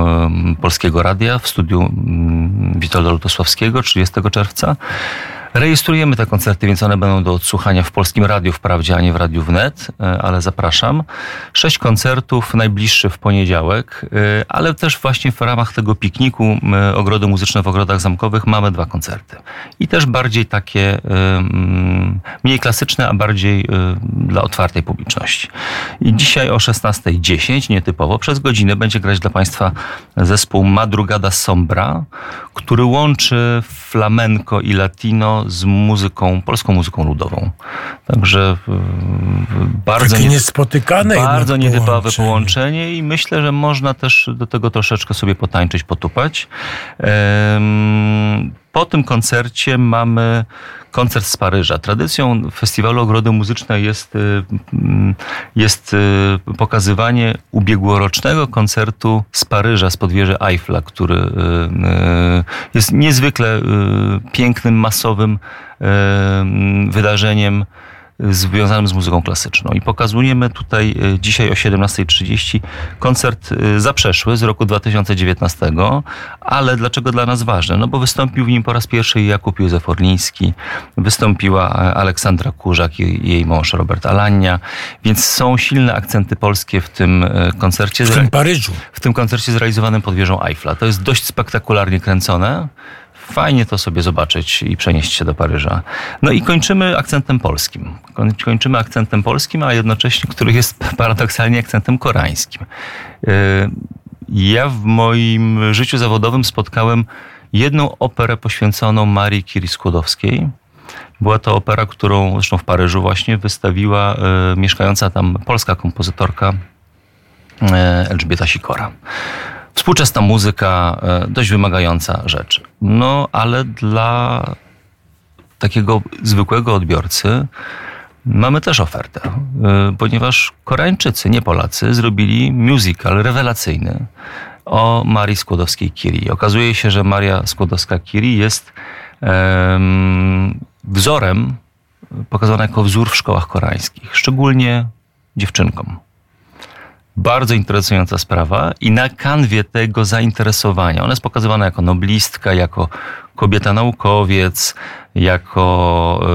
Polskiego Radia w studiu mm, Witolda Lutosławskiego 30 czerwca. Rejestrujemy te koncerty, więc one będą do odsłuchania w Polskim Radiu wprawdzie, a nie w Radiu Wnet, e, ale zapraszam. Sześć koncertów, najbliższy w poniedziałek, e, ale też właśnie w ramach tego pikniku e, Ogrody Muzyczne w Ogrodach Zamkowych mamy dwa koncerty. I też bardziej takie, mniej klasyczne, a bardziej dla otwartej publiczności. I dzisiaj o 16.10, nietypowo, przez godzinę będzie grać dla Państwa zespół Madrugada Sombra, który łączy flamenco i latino z muzyką, polską muzyką ludową. Także bardzo, Takie niespotykane bardzo nietypowe połączenie. połączenie i myślę, że można też do tego troszeczkę sobie potańczyć, potupać. Po tym koncercie mamy koncert z Paryża. Tradycją festiwalu Ogrody Muzyczne jest, y, mm, jest y, pokazywanie ubiegłorocznego koncertu z Paryża, z podwieży Eiffla, który y, jest niezwykle pięknym, masowym wydarzeniem związanym z muzyką klasyczną. I pokazujemy tutaj e, dzisiaj o 17.30 koncert e, zaprzeszły z roku 2019, ale dlaczego dla nas ważny? No bo wystąpił w nim po raz pierwszy Jakub Józef Orliński, wystąpiła e, Aleksandra Kurzak i jej mąż Robert Alania, więc są silne akcenty polskie w tym koncercie. W tym Paryżu. W tym koncercie zrealizowanym pod wieżą Eiffla. To jest dość spektakularnie kręcone fajnie to sobie zobaczyć i przenieść się do Paryża. No i kończymy akcentem polskim. Kończymy akcentem polskim, a jednocześnie, który jest paradoksalnie akcentem koreańskim. E, ja w moim życiu zawodowym spotkałem jedną operę poświęconą Marii Curie Skłodowskiej. Była to opera, którą zresztą w Paryżu właśnie wystawiła y, mieszkająca tam polska kompozytorka y, Elżbieta Sikora. Współczesna muzyka, e, dość wymagająca rzecz. No, ale dla takiego zwykłego odbiorcy mamy też ofertę, e, ponieważ Koreańczycy, nie Polacy, zrobili musical rewelacyjny o Marii Skłodowskiej-Curie. Okazuje się, że Maria Skłodowska-Curie jest um, wzorem, pokazana jako wzór w szkołach koreańskich, szczególnie dziewczynkom bardzo interesująca sprawa i na kanwie tego zainteresowania, ona jest pokazywana jako noblistka, jako kobieta naukowiec, jako,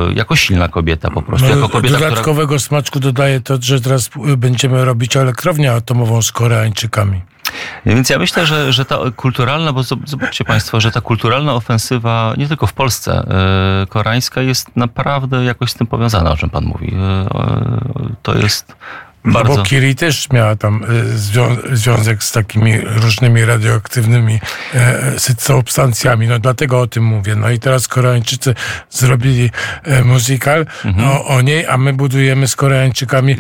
e, jako silna kobieta po prostu. No, jako kobieta, dodatkowego która... smaczku dodaje to, że teraz będziemy robić elektrownię atomową z Koreańczykami. Więc ja myślę, że, że ta kulturalna, bo zobaczcie Państwo, że ta kulturalna ofensywa nie tylko w Polsce, yy, koreańska jest naprawdę jakoś z tym powiązana, o czym Pan mówi. Yy, to jest bardzo. bo Kiri też miała tam e, zwią związek z takimi różnymi radioaktywnymi e, substancjami. No dlatego o tym mówię. No i teraz Koreańczycy zrobili e, musical mhm. o, o, niej, a my budujemy z Koreańczykami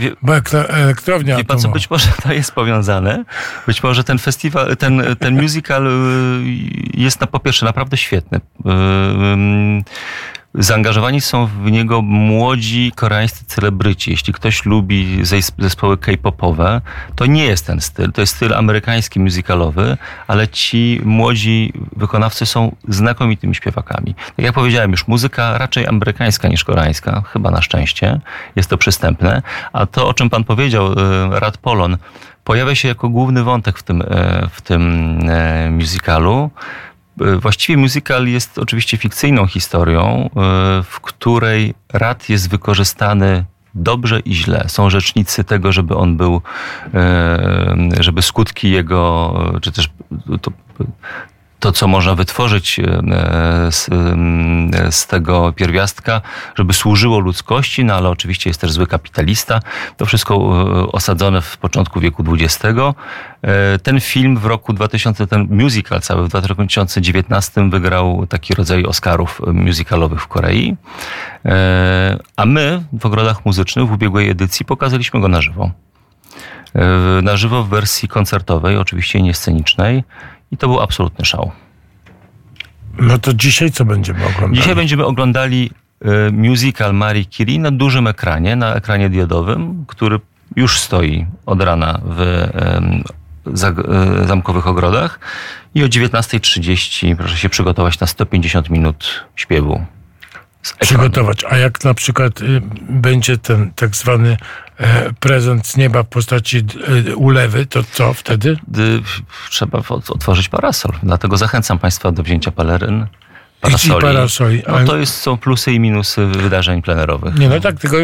elektrownię Wie pan co, być może to jest powiązane. Być może ten festiwal, ten, ten musical e, jest na po pierwsze naprawdę świetny. E, Zaangażowani są w niego młodzi koreańscy celebryci. Jeśli ktoś lubi zespoły k-popowe, to nie jest ten styl. To jest styl amerykański, musicalowy, ale ci młodzi wykonawcy są znakomitymi śpiewakami. Tak jak powiedziałem już, muzyka raczej amerykańska niż koreańska, chyba na szczęście. Jest to przystępne. A to, o czym pan powiedział, e, Rad Polon, pojawia się jako główny wątek w tym, e, w tym e, musicalu. E, właściwie musical jest oczywiście fikcyjną historią, e, w której rad jest wykorzystany dobrze i źle. Są rzecznicy tego, żeby on był, e, żeby skutki jego, czy też to, to, co można wytworzyć e, z, e, z, tego pierwiastka, żeby służyło ludzkości, no ale oczywiście jest też zły kapitalista. To wszystko e, osadzone w początku wieku XX. Ten film w roku 2000, ten musical cały w 2019 wygrał taki rodzaj Oscarów musicalowych w Korei. A my w Ogrodach Muzycznych w ubiegłej edycji pokazaliśmy go na żywo. Na żywo w wersji koncertowej, oczywiście nie scenicznej. I to był absolutny szał. No to dzisiaj co będziemy oglądali? Dzisiaj będziemy oglądali e, musical Marie Curie na dużym ekranie, na ekranie diodowym, który już stoi od rana w e, zamkowych ogrodach i o 19.30 proszę się przygotować na 150 minut śpiewu przygotować. A jak na przykład y, będzie ten tak zwany prezent z nieba w postaci y, ulewy, to co wtedy? Trzeba otworzyć parasol. Dlatego zachęcam Państwa do wzięcia peleryn parasoli. parasoli. No to jest, są plusy i minusy wydarzeń plenerowych. Nie, no tak, tylko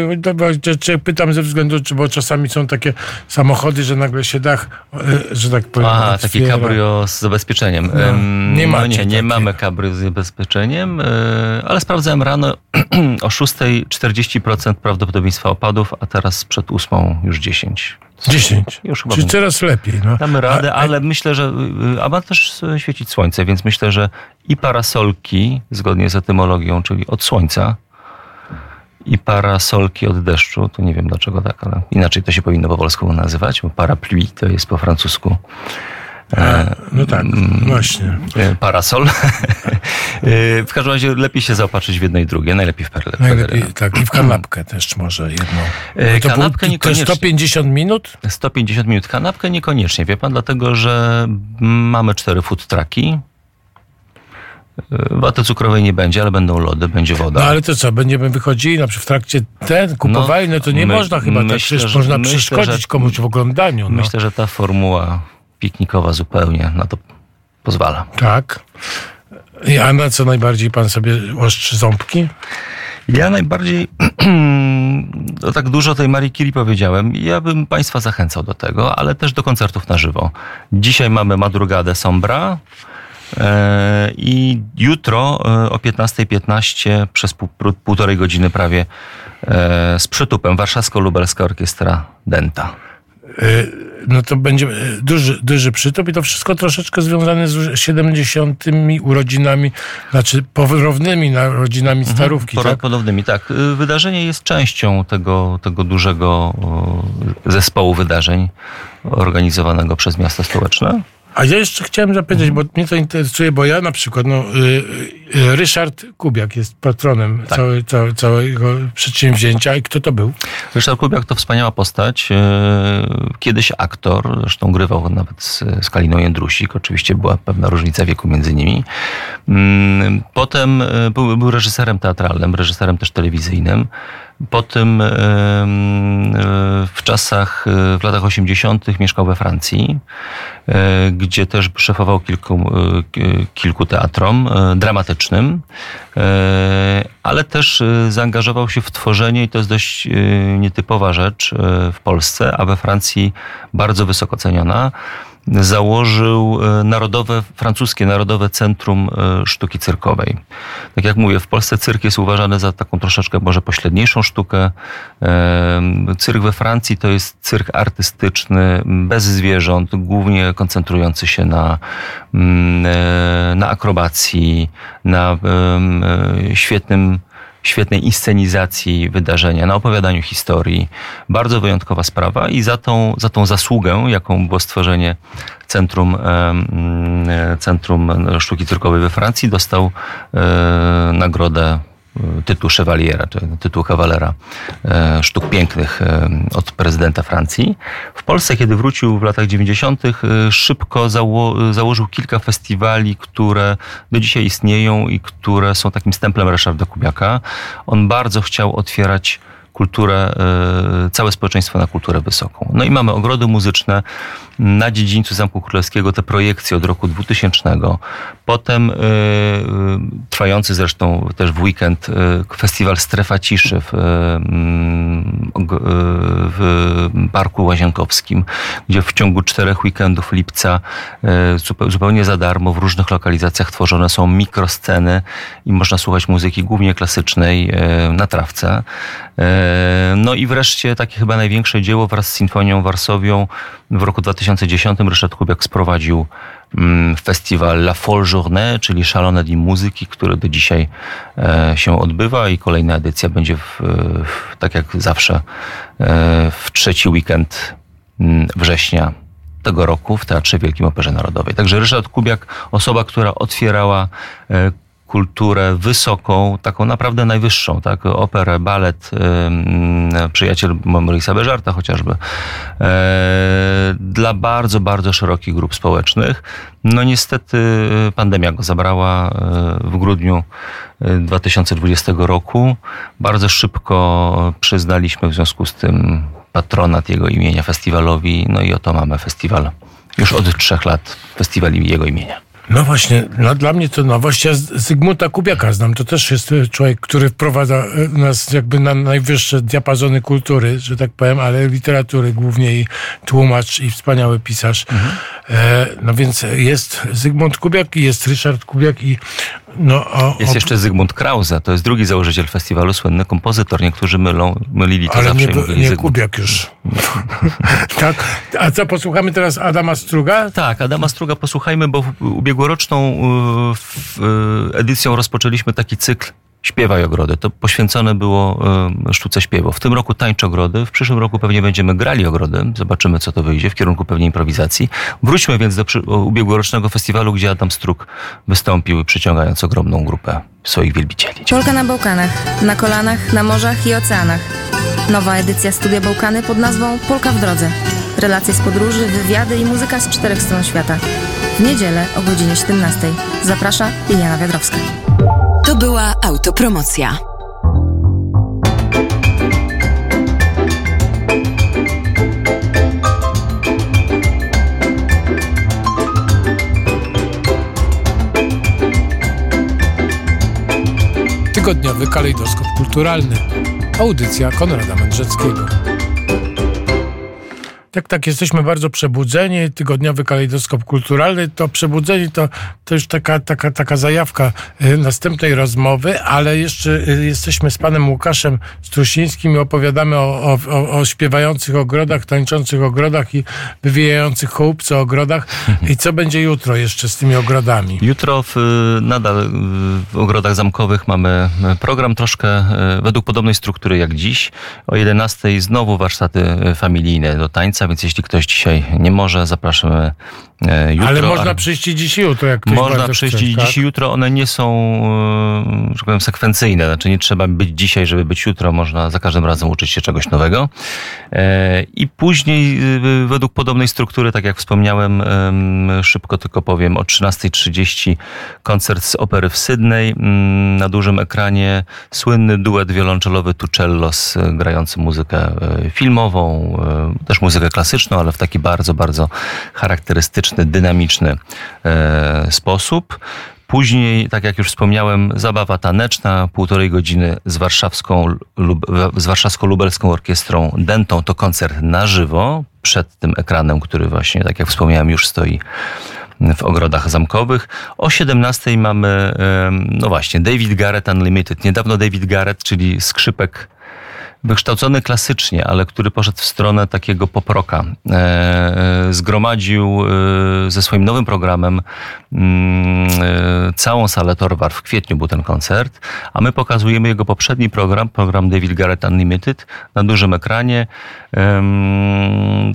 pytam ze względu, czy bo czasami są takie samochody, że nagle się dach, e, że tak powiem. A, takie cabrio z zabezpieczeniem. No, nie, no nie, nie mamy cabrio z zabezpieczeniem, e, ale sprawdzałem rano o 6.40% prawdopodobieństwa opadów, a teraz przed 8 już 10. 10. Już chyba Czyli coraz lepiej. No. Damy radę, ale myślę, że. A ma też świecić słońce, więc myślę, że i parasolki, zgodnie z etymologią, czyli od słońca, i parasolki od deszczu, to nie wiem dlaczego tak, ale inaczej to się powinno po polsku nazywać, bo parapluie to jest po francusku. E, no tak, mm, właśnie. E, parasol. E, w każdym razie lepiej się zaopatrzyć w jedno i drugie, najlepiej w perle. Najlepiej, tak, i w kanapkę też może jedną. To kanapkę to, to 150 minut? 150 minut. Kanapkę niekoniecznie, wie pan, dlatego że mamy cztery food trucki Waty cukrowej nie będzie, ale będą lody, będzie woda. No ale to co, będziemy wychodzili na przykład w trakcie ten, kupowali, no, to nie my- można chyba tak, myślę, przecież że- można myślę, przeszkodzić że- komuś w oglądaniu. No. Myślę, że ta formuła piknikowa zupełnie na to pozwala. Tak. I A na co najbardziej pan sobie ostrzy ząbki? Ja najbardziej, no tak dużo tej Marii Curie powiedziałem, ja bym Państwa zachęcał do tego, ale też do koncertów na żywo. Dzisiaj mamy Madrugadę Sombra e, i jutro e, o 15.15 przez pół, półtorej godziny prawie e, z przytupem Warszawsko-Lubelska Orkiestra Denta. Y, No to będzie y, duży, duży przytup i to wszystko troszeczkę związane z 70. urodzinami, znaczy powrownymi narodzinami starówki, Poro- tak? Podobnymi, tak. Y, Wydarzenie jest częścią tego, tego dużego zespołu wydarzeń organizowanego przez miasto stołeczne. A ja jeszcze chciałem zapytać, bo mnie to interesuje, bo ja na przykład, no, y, y, Ryszard Kubiak jest patronem Tak. całe, całe, całego przedsięwzięcia i kto to był? Ryszard Kubiak to wspaniała postać. Kiedyś aktor, zresztą grywał nawet z, z Kaliną Jędrusik. Oczywiście była pewna różnica wieku między nimi. Mm, Potem był, był reżyserem teatralnym, reżyserem też telewizyjnym. Potem w czasach, e, w latach 80. mieszkał we Francji, e, gdzie też szefował kilku, e, kilku teatrom dramatycznym, ale też zaangażował się w tworzenie, i to jest dość nietypowa rzecz w Polsce, a we Francji bardzo wysoko ceniona. Założył e, narodowe, francuskie Narodowe Centrum e, Sztuki Cyrkowej. Tak jak mówię, w Polsce cyrk jest uważany za taką troszeczkę może pośredniejszą sztukę. Em, Cyrk we Francji to jest cyrk artystyczny, bez zwierząt, głównie koncentrujący się na, mm, e, na akrobacji, na e, świetnym świetnej inscenizacji wydarzenia, na opowiadaniu historii. Bardzo wyjątkowa sprawa i za tą, za tą zasługę, jaką było stworzenie Centrum, em, e, Centrum Sztuki Cyrkowej we Francji, dostał e, nagrodę tytuł Chevaliera, tytuł kawalera e, sztuk pięknych e, od prezydenta Francji. W Polsce, kiedy wrócił w latach 90., e, szybko zało, założył kilka festiwali, które do dzisiaj istnieją i które są takim stemplem Ryszarda Kubiaka. On bardzo chciał otwierać kulturę, e, całe społeczeństwo na kulturę wysoką. No i mamy ogrody muzyczne na dziedzińcu Zamku Królewskiego, te projekcje od roku 2000. Potem e, e, trwający zresztą też w weekend festiwal Strefa Ciszy w, w Parku Łazienkowskim, gdzie w ciągu czterech weekendów lipca zupe- zupełnie za darmo w różnych lokalizacjach tworzone są mikrosceny i można słuchać muzyki głównie klasycznej na trawce. E, No i wreszcie takie chyba największe dzieło wraz z Sinfonią Warsowią w roku 2010 Ryszard Kubiak sprowadził mm, festiwal La Folle Journée, czyli Szalone Dni Muzyki, który do dzisiaj e, się odbywa i kolejna edycja będzie w, w, tak jak zawsze e, w trzeci weekend mm, września tego roku w Teatrze Wielkim Operze Narodowej. Także Ryszard Kubiak, osoba, która otwierała kulturę wysoką, taką naprawdę najwyższą, tak? Operę, balet, przyjaciel Maurice'a Beżarta chociażby, e, dla bardzo, bardzo szerokich grup społecznych. No niestety e, pandemia go zabrała e, w grudniu e, 2020 roku. Bardzo szybko przyznaliśmy w związku z tym patronat jego imienia festiwalowi, no i oto mamy festiwal już od trzech lat, festiwal jego imienia. No właśnie, no dla mnie to nowość. Ja Zygmunta Kubiaka znam. To też jest e, człowiek, który wprowadza e, nas jakby na najwyższe diapazony kultury, że tak powiem, ale literatury głównie i tłumacz i wspaniały pisarz. E, no więc jest Zygmunt Kubiak i jest Ryszard Kubiak i no o, Jest jeszcze Zygmunt Krause, to jest drugi założyciel festiwalu, słynny kompozytor. Niektórzy mylą, mylili to ale zawsze nie, mówili nie Zygmunt. Kubiak już. tak? A co, posłuchamy teraz Adama Struga? Tak, Adama Struga posłuchajmy, bo ubiegłoroczną y, y, edycją rozpoczęliśmy taki cykl Śpiewaj Ogrody. To poświęcone było y, sztuce śpiewu. W tym roku tańcz ogrody, w przyszłym roku pewnie będziemy grali ogrody. Zobaczymy, co to wyjdzie, w kierunku pewnie improwizacji. Wróćmy więc do ubiegłorocznego festiwalu, gdzie Adam Strug wystąpił, przyciągając ogromną grupę swoich wielbicieli. Polka na Bałkanach, na kolanach, na morzach i oceanach. Nowa edycja Studia Bałkany pod nazwą Polka w drodze. relacje z podróży, wywiady i muzyka z czterech stron świata. W niedzielę o godzinie 17. Zaprasza Liliana Wiadrowska. To była autopromocja. Tygodniowy kalejdoskop kulturalny. Audycja Konrada Mędrzeckiego. Tak, tak, jesteśmy bardzo przebudzeni. Tygodniowy kalejdoskop kulturalny. To przebudzeni to, to już taka, taka, taka zajawka y, następnej rozmowy, ale jeszcze y, jesteśmy z panem Łukaszem Strusińskim i opowiadamy o, o, o śpiewających ogrodach, tańczących ogrodach i wywijających chołupce ogrodach. I co będzie jutro jeszcze z tymi ogrodami? Jutro w, nadal w ogrodach zamkowych mamy program troszkę według podobnej struktury jak dziś. O 11 znowu warsztaty familijne do tańca więc jeśli ktoś dzisiaj nie może, zapraszamy jutro. Ale można przyjść i dziś jutro, jak ktoś Można przyjść chce, tak? dziś jutro. One nie są, e, że powiem, sekwencyjne. Znaczy nie trzeba być dzisiaj, żeby być jutro. Można za każdym razem uczyć się czegoś nowego. E, I później według podobnej struktury, tak jak wspomniałem, szybko tylko powiem, o 13.30 koncert z opery w Sydney. Mm, na dużym ekranie słynny duet wiolonczelowy Tucellos grający muzykę filmową, też muzykę klasyczną, ale w taki bardzo, bardzo charakterystyczny, dynamiczny e, sposób. Później, tak jak już wspomniałem, zabawa taneczna, półtorej godziny z, warszawską, lub, z warszawsko-lubelską orkiestrą Dentą. To koncert na żywo, przed tym ekranem, który właśnie, tak jak wspomniałem, już stoi w ogrodach zamkowych. O 17 mamy, no właśnie, David Garrett Unlimited. Niedawno David Garrett, czyli skrzypek wykształcony klasycznie, ale który poszedł w stronę takiego poproka. E, e, zgromadził e, ze swoim nowym programem mm, całą salę Torwar. W kwietniu był ten koncert, a my pokazujemy jego poprzedni program, program David Garrett Unlimited na dużym ekranie.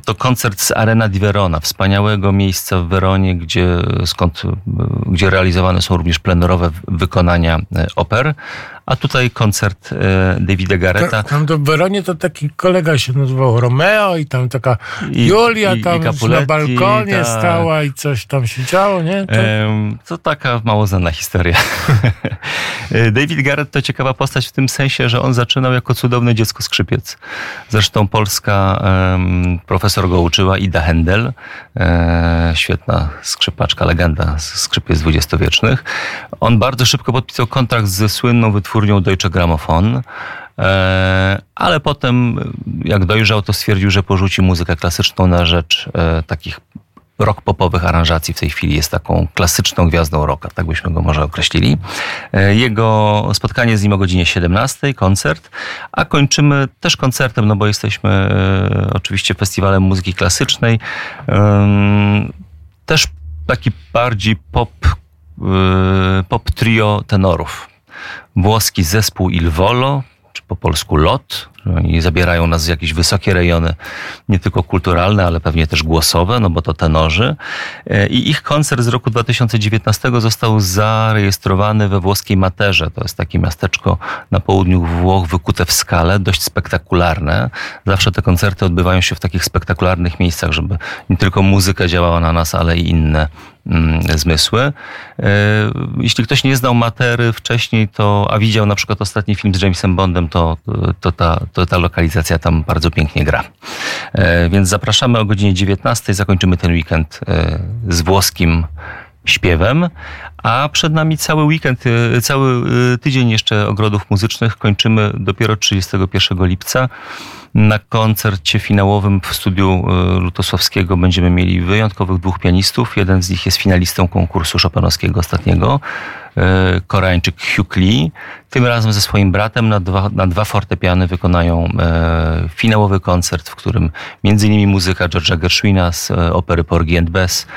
To koncert z Arena di Verona, wspaniałego miejsca w Weronie, gdzie, skąd, gdzie realizowane są również plenerowe wykonania oper. A tutaj koncert Davida Garretta. Tam do w Weronie to taki kolega się nazywał Romeo i tam taka I, Julia i, tam i na balkonie ta... stała i coś tam się działo, nie? To, to taka mało znana historia. David Garrett to ciekawa postać w tym sensie, że on zaczynał jako cudowne dziecko skrzypiec. Zresztą polska um, profesor go uczyła, Ida Händel, e, świetna skrzypaczka, legenda skrzypiec dwudziestowiecznych. On bardzo szybko podpisał kontrakt ze słynną wytwórnią Deutsche Grammophon, E, ale potem, jak dojrzał, to stwierdził, że porzuci muzykę klasyczną na rzecz e, takich rock popowych aranżacji w tej chwili jest taką klasyczną gwiazdą rocka, tak byśmy go może określili. E, jego spotkanie z nim o godzinie 17, koncert, a kończymy też koncertem, no bo jesteśmy oczywiście festiwalem muzyki klasycznej. Też taki bardziej pop, pop trio tenorów. Włoski zespół Il Volo, czy po polsku LOT. Oni zabierają nas w jakieś wysokie rejony, nie tylko kulturalne, ale pewnie też głosowe, no bo to tenorzy. E, I ich koncert z roku 2019 został zarejestrowany we włoskiej Materze. To jest takie miasteczko na południu Włoch, wykute w skale, dość spektakularne. Zawsze te koncerty odbywają się w takich spektakularnych miejscach, żeby nie tylko muzyka działała na nas, ale i inne zmysły. E, jeśli ktoś nie znał Matery wcześniej, to, a widział na przykład ostatni film z Jamesem Bondem, to, to, ta, to ta lokalizacja tam bardzo pięknie gra. E, więc zapraszamy o godzinie 19. Zakończymy ten weekend e, z włoskim śpiewem, a przed nami cały weekend, cały tydzień jeszcze ogrodów muzycznych. Kończymy dopiero 31 lipca. Na koncercie finałowym w studiu Lutosławskiego będziemy mieli wyjątkowych dwóch pianistów. Jeden z nich jest finalistą konkursu Chopinowskiego ostatniego. E, Koreańczyk Hugh Lee. Tym razem ze swoim bratem na dwa, na dwa fortepiany wykonają e, finałowy koncert, w którym innymi muzyka George'a Gershwina z e, opery Porgy and Bess,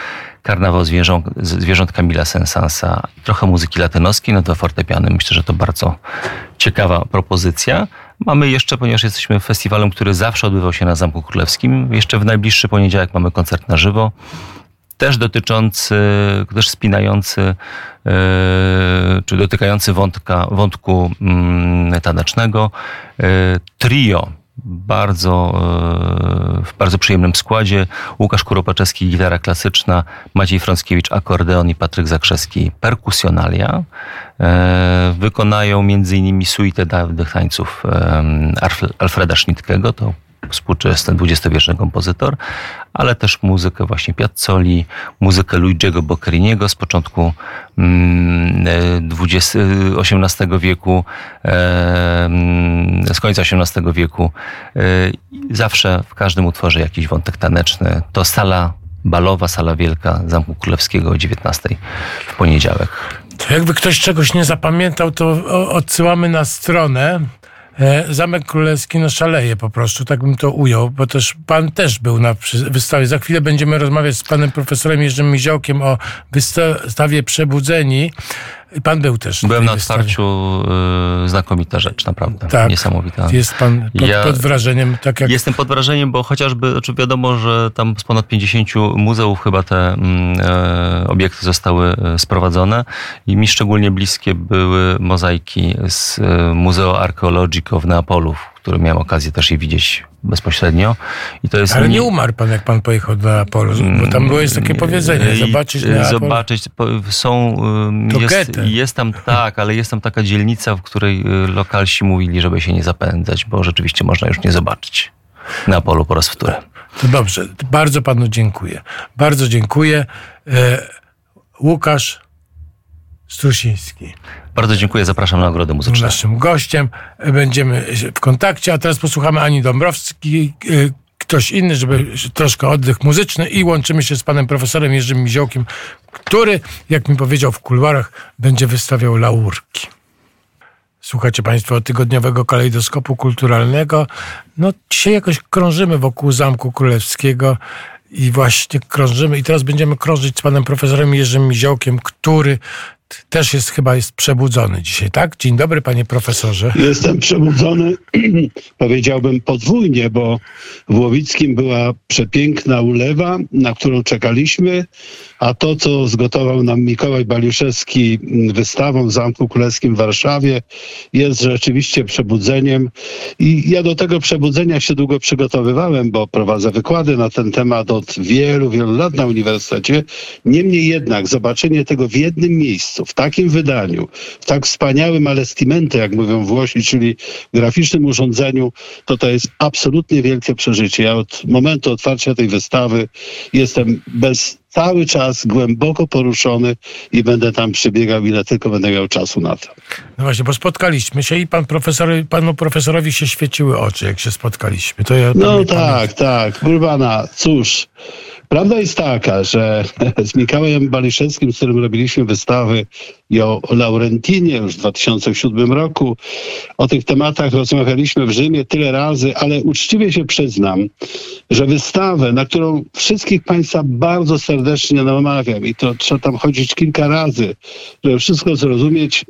karnawał zwierząt, zwierząt Camila Sensansa trochę muzyki latynoskiej na dwa fortepiany. Myślę, że to bardzo ciekawa propozycja. Mamy jeszcze, ponieważ jesteśmy festiwalem, który zawsze odbywał się na Zamku Królewskim, jeszcze w najbliższy poniedziałek mamy koncert na żywo też dotyczący, też spinający, e, czy dotykający wątka, wątku mm, tanecznego. E, trio bardzo, e, w bardzo przyjemnym składzie. Łukasz Kuropaczewski, gitara klasyczna, Maciej Frąckiewicz, akordeon i Patryk Zakrzewski, perkusjonalia. E, wykonają m.in. suite dawnych tańców Alfreda Schnittkiego, to współczesny dwudziestowieczny kompozytor, ale też muzykę właśnie Piazzoli, muzykę Luigiego Boccheriniego z początku XVIII mm, wieku, z końca XVIII wieku. E, zawsze w każdym utworze jakiś wątek taneczny. To sala balowa, sala wielka Zamku Królewskiego o 19 w poniedziałek. To jakby ktoś czegoś nie zapamiętał, to odsyłamy na stronę E, Zamek Królewski no szaleje po prostu, tak bym to ujął, bo też pan też był na wystawie. Za chwilę będziemy rozmawiać z panem profesorem Jerzym Miziołkiem o wystawie Przebudzeni. Pan był też. Byłem na otwarciu, y, znakomita rzecz, naprawdę. Tak. Niesamowita. Jest pan pod, ja pod, wrażeniem, tak jak... Jestem pod wrażeniem, bo chociażby, znaczy wiadomo, że tam z ponad 50 muzeów chyba te e, obiekty zostały e, sprowadzone i mi szczególnie bliskie były mozaiki z e, Museo Archeologico w Neapolu, który miałem okazję też je widzieć bezpośrednio. I to jest Ale nie umarł pan, jak pan pojechał do Neapolu, bo tam było jest takie powiedzenie, zobaczyć Neapol. Zobaczyć, są, jest, jest tam, tak, ale jest tam taka dzielnica, w której y, lokalsi mówili, żeby się nie zapędzać, bo rzeczywiście można już nie zobaczyć Neapolu po raz wtóry. To dobrze, bardzo panu dziękuję. Bardzo dziękuję. E, Łukasz Strusiński. Bardzo dziękuję, zapraszam na Nagrodę Muzyczną. Naszym gościem będziemy w kontakcie, a teraz posłuchamy Ani Dąbrowski, y, ktoś inny, żeby troszkę oddech muzyczny i łączymy się z panem profesorem Jerzym Miziołkiem, który, jak mi powiedział w kuluarach, będzie wystawiał laurki. Słuchacie Państwo tygodniowego kalejdoskopu kulturalnego. No, dzisiaj jakoś krążymy wokół Zamku Królewskiego i właśnie krążymy. I teraz będziemy krążyć z panem profesorem Jerzym Miziołkiem, który też jest chyba jest przebudzony dzisiaj, tak? Dzień dobry, panie profesorze. Jestem przebudzony, powiedziałbym podwójnie, bo w Łowickim była przepiękna ulewa, na którą czekaliśmy, a to, co zgotował nam Mikołaj Baliszewski wystawą w Zamku Królewskim w Warszawie, jest rzeczywiście przebudzeniem. I ja do tego przebudzenia się długo przygotowywałem, bo prowadzę wykłady na ten temat od wielu, wielu lat na uniwersytecie. Niemniej jednak zobaczenie tego w jednym miejscu, w takim wydaniu, w tak wspaniałym alestimente, jak mówią Włosi, czyli graficznym urządzeniu, to to jest absolutnie wielkie przeżycie. Ja od momentu otwarcia tej wystawy jestem bez cały czas głęboko poruszony i będę tam przebiegał, ile tylko będę miał czasu na to. No właśnie, bo spotkaliśmy się i pan profesor, panu profesorowi się świeciły oczy, jak się spotkaliśmy. To ja no tak, tak. Proszę cóż, Prawda jest taka, że z Mikołajem Baliszewskim, z którym robiliśmy wystawy i o Laurentinie już w 2007 roku, o tych tematach rozmawialiśmy w Rzymie tyle razy, ale uczciwie się przyznam, że wystawę, na którą wszystkich Państwa bardzo serdecznie namawiam i to trzeba tam chodzić kilka razy, żeby wszystko zrozumieć,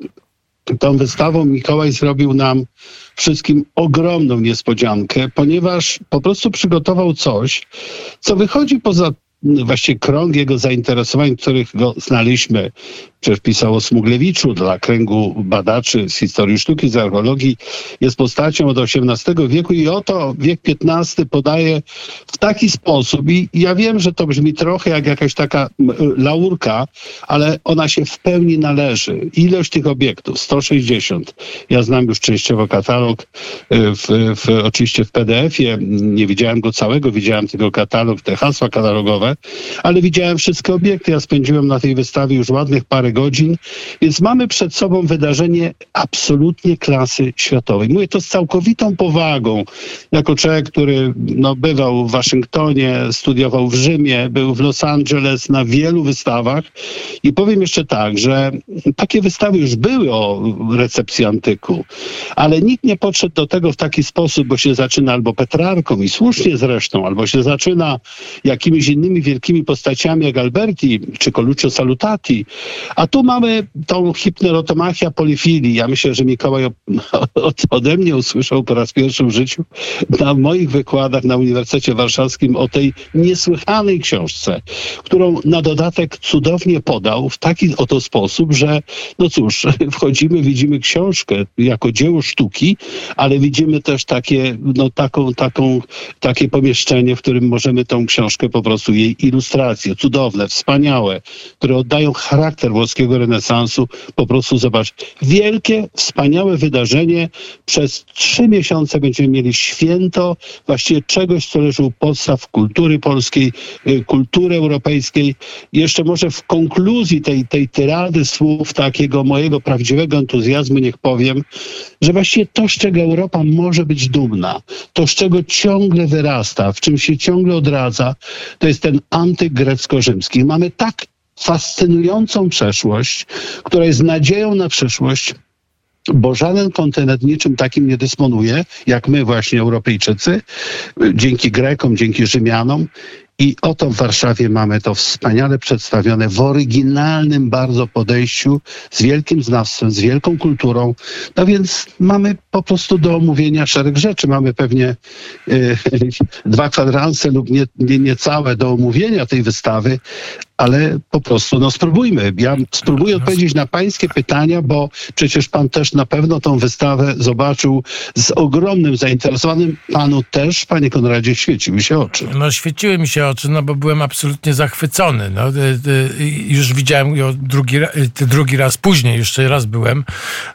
tą wystawą Mikołaj zrobił nam wszystkim ogromną niespodziankę, ponieważ po prostu przygotował coś, co wychodzi poza właściwie krąg jego zainteresowań, których go znaliśmy. Przecież pisał o Smuglewiczu dla kręgu badaczy z historii sztuki, z archeologii. Jest postacią od XVIII wieku i oto wiek XV podaje w taki sposób. I ja wiem, że to brzmi trochę jak jakaś taka laurka, ale ona się w pełni należy. Ilość tych obiektów, 160. Ja znam już częściowo katalog, y, w, w, oczywiście w PDF-ie. Nie widziałem go całego, widziałem tylko katalog, te hasła katalogowe, ale widziałem wszystkie obiekty. Ja spędziłem na tej wystawie już ładnych parę godzin, więc mamy przed sobą wydarzenie absolutnie klasy światowej. Mówię to z całkowitą powagą, jako człowiek, który no, bywał w Waszyngtonie, studiował w Rzymie, był w Los Angeles na wielu wystawach i powiem jeszcze tak, że takie wystawy już były o recepcji antyku, ale nikt nie podszedł do tego w taki sposób, bo się zaczyna albo Petrarką i słusznie zresztą, albo się zaczyna jakimiś innymi wielkimi postaciami jak Alberti czy Coluccio Salutati, A tu mamy tą hipnerotomachia polifilii. Ja myślę, że Mikołaj ode mnie usłyszał po raz pierwszy w życiu na moich wykładach na Uniwersytecie Warszawskim o tej niesłychanej książce, którą na dodatek cudownie podał w taki oto sposób, że no cóż, wchodzimy, widzimy książkę jako dzieło sztuki, ale widzimy też takie, no taką, taką, takie pomieszczenie, w którym możemy tą książkę po prostu jej ilustracje, cudowne, wspaniałe, które oddają charakter włoskiego renesansu, po prostu zobacz, wielkie, wspaniałe wydarzenie. Przez trzy miesiące będziemy mieli święto właściwie czegoś, co leży u podstaw kultury polskiej, y, kultury europejskiej. Jeszcze może w konkluzji tej, tej tyrady słów takiego mojego prawdziwego entuzjazmu niech powiem, że właściwie to, z czego Europa może być dumna, to, z czego ciągle wyrasta, w czym się ciągle odradza, to jest ten antygrecko-rzymski. Mamy tak fascynującą przeszłość, która jest nadzieją na przyszłość, bo żaden kontynent niczym takim nie dysponuje, jak my właśnie Europejczycy, dzięki Grekom, dzięki Rzymianom. I oto w Warszawie mamy to wspaniale przedstawione w oryginalnym bardzo podejściu, z wielkim znawstwem, z wielką kulturą. No więc mamy po prostu do omówienia szereg rzeczy. Mamy pewnie y, dwa kwadranse lub nie, nie, niecałe do omówienia tej wystawy, ale po prostu no spróbujmy. Ja spróbuję odpowiedzieć na pańskie pytania, bo przecież pan też na pewno tą wystawę zobaczył z ogromnym zainteresowaniem. Panu też, panie Konradzie, świeciły się oczy. No świeciły mi się oczy, no bo byłem absolutnie zachwycony. No, y, y, już widziałem ją drugi, drugi raz później, jeszcze raz byłem.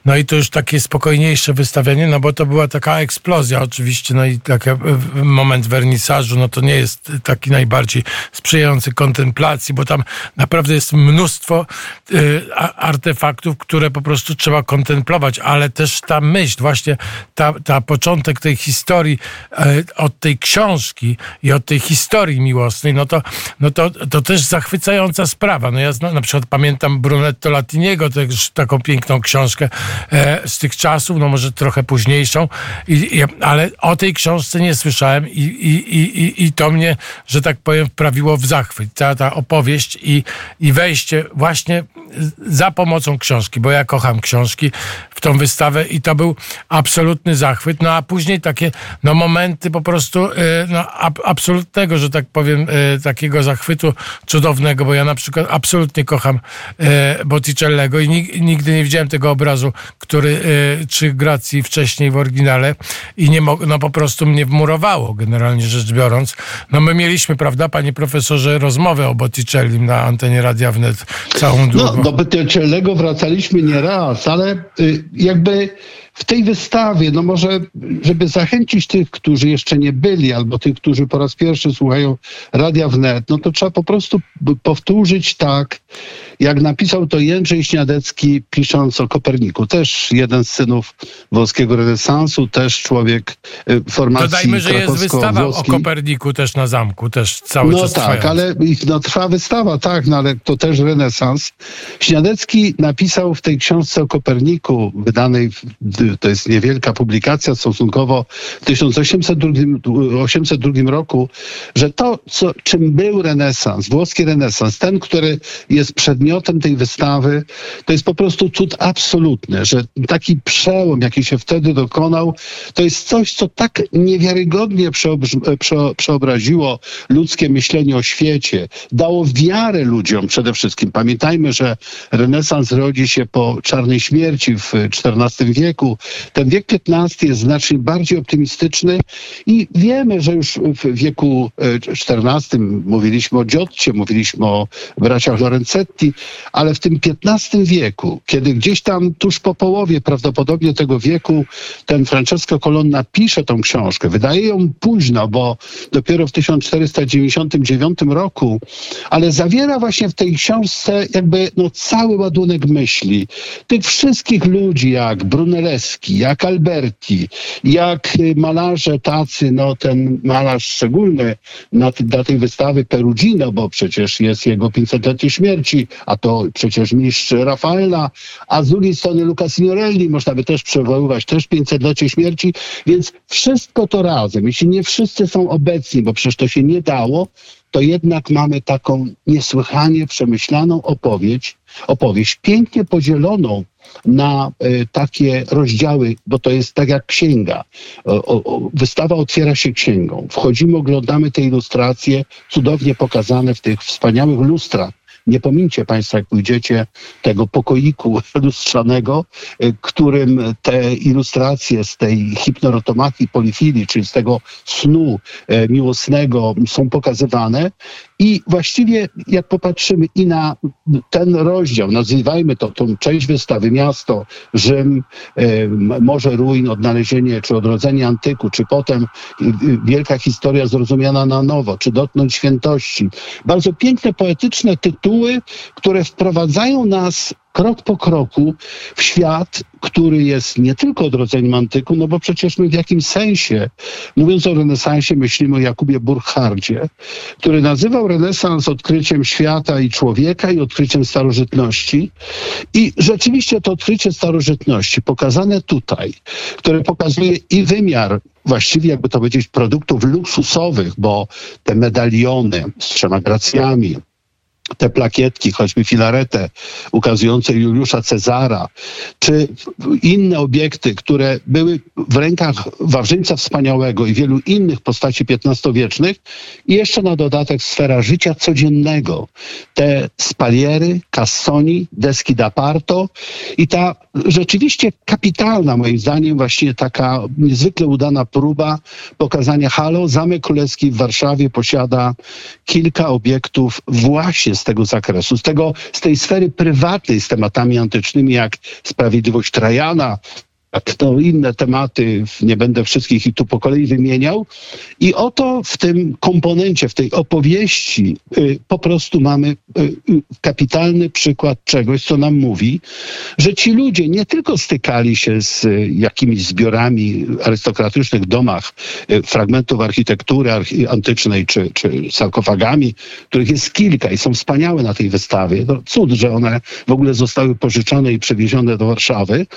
No i to już takie spokojniejsze wystawienie, no bo to była taka eksplozja oczywiście, no i taki moment wernisażu, no to nie jest taki najbardziej sprzyjający kontemplacji, bo tam tam naprawdę jest mnóstwo y, artefaktów, które po prostu trzeba kontemplować, ale też ta myśl, właśnie ta, ta początek tej historii y, od tej książki i od tej historii miłosnej, no to, no to, to też zachwycająca sprawa. No ja na przykład pamiętam Brunetto Latiniego, też taką piękną książkę e, z tych czasów, no może trochę późniejszą, i, i, ale o tej książce nie słyszałem i, i, i, i to mnie, że tak powiem, wprawiło w zachwyt. Ta, ta opowieść i, i wejście właśnie za pomocą książki, bo ja kocham książki w tą wystawę i to był absolutny zachwyt. No a później takie no, momenty po prostu e, no, ab, absolutnego, że tak powiem, e, takiego zachwytu cudownego, bo ja na przykład absolutnie kocham e, Botticellego i nigdy nie widziałem tego obrazu, który czy Gracji wcześniej w oryginale i nie mo- no po prostu mnie wmurowało generalnie rzecz biorąc. No my mieliśmy, prawda, panie profesorze, rozmowę o Botticelli na antenie Radia Wnet całą długą. No, do Botticelliego wracaliśmy nie raz, ale y, jakby w tej wystawie, no może, żeby zachęcić tych, którzy jeszcze nie byli, albo tych, którzy po raz pierwszy słuchają Radia Wnet, no to trzeba po prostu powtórzyć tak, jak napisał to Jędrzej Śniadecki, pisząc o Koperniku. Też jeden z synów włoskiego renesansu, też człowiek y, formacji Dodajmy, że jest wystawa o Koperniku też na zamku, też cały no czas tak, trwając. ale no, trwa wystawa, tak, no ale to też renesans. Śniadecki napisał w tej książce o Koperniku, wydanej, w, to jest niewielka publikacja stosunkowo w 1802 roku, że to, co, czym był renesans, włoski renesans, ten, który jest przedmiotem tej wystawy, to jest po prostu cud absolutny, że taki przełom, jaki się wtedy dokonał, to jest coś, co tak niewiarygodnie przeobraziło ludzkie myślenie o świecie, dało wiarę ludziom przede wszystkim. Pamiętajmy, że renesans rodzi się po czarnej śmierci w XIV wieku. Ten wiek XV jest znacznie bardziej optymistyczny i wiemy, że już w wieku XIV mówiliśmy o Giotcie, mówiliśmy o braciach Lorenzetti, ale w tym XV wieku, kiedy gdzieś tam tuż po połowie prawdopodobnie tego wieku ten Francesco Colonna pisze tą książkę, wydaje ją późno, bo dopiero w 1499 roku, ale zawiera właśnie w tej książce jakby no, cały ładunek myśli. Tych wszystkich ludzi jak Brunelleschi, Jak Alberti, jak malarze tacy, no ten malarz szczególny na, dla tej wystawy Perugino, bo przecież jest jego 500-lecie śmierci, a to przecież mistrz Rafaela, a z drugiej strony Luca Signorelli, można by też przywoływać, też 500-lecie śmierci, więc wszystko to razem, jeśli nie wszyscy są obecni, bo przecież to się nie dało, to jednak mamy taką niesłychanie przemyślaną opowieść, opowieść pięknie podzieloną na y, takie rozdziały, bo to jest tak jak księga. Wystawa otwiera się księgą. Wchodzimy, oglądamy te ilustracje, cudownie pokazane w tych wspaniałych lustrach nie pomincie Państwo, jak pójdziecie tego pokoiku lustrzanego, y, którym te ilustracje z tej hipnorotomachii polifilii, czyli z tego snu y, miłosnego są pokazywane. I właściwie jak popatrzymy i na ten rozdział, nazywajmy to tą część wystawy, miasto, Rzym, y, Morze Ruin, odnalezienie czy odrodzenie antyku, czy potem wielka historia zrozumiana na nowo, czy dotknąć świętości. Bardzo piękne, poetyczne tytuły, które wprowadzają nas krok po kroku w świat, który jest nie tylko odrodzeniem antyku, no bo przecież my w jakimś sensie, mówiąc o renesansie, myślimy o Jakubie Burchardzie, który nazywał renesans odkryciem świata i człowieka i odkryciem starożytności. I rzeczywiście to odkrycie starożytności, pokazane tutaj, które pokazuje i wymiar właściwie, jakby to powiedzieć, produktów luksusowych, bo te medaliony z trzema gracjami, te plakietki, choćby filaretę ukazujące Juliusza Cezara, czy inne obiekty, które były w rękach Wawrzyńca Wspaniałego i wielu innych postaci XV-wiecznych i jeszcze na dodatek sfera życia codziennego. Te spaliery, cassoni, deski d'Aparto i ta rzeczywiście kapitalna, moim zdaniem, właśnie taka niezwykle udana próba pokazania Halo. Zamek Królewski w Warszawie posiada kilka obiektów właśnie z tego zakresu, z, tego, z tej sfery prywatnej z tematami antycznymi, jak sprawiedliwość Trajana, to inne tematy, nie będę wszystkich i tu po kolei wymieniał. I oto w tym komponencie, w tej opowieści y, po prostu mamy y, y, kapitalny przykład czegoś, co nam mówi, że ci ludzie nie tylko stykali się z jakimiś zbiorami arystokratycznych domach fragmentów architektury antycznej czy, czy sarkofagami, których jest kilka i są wspaniałe na tej wystawie. To cud, że one w ogóle zostały pożyczone i przewiezione do Warszawy,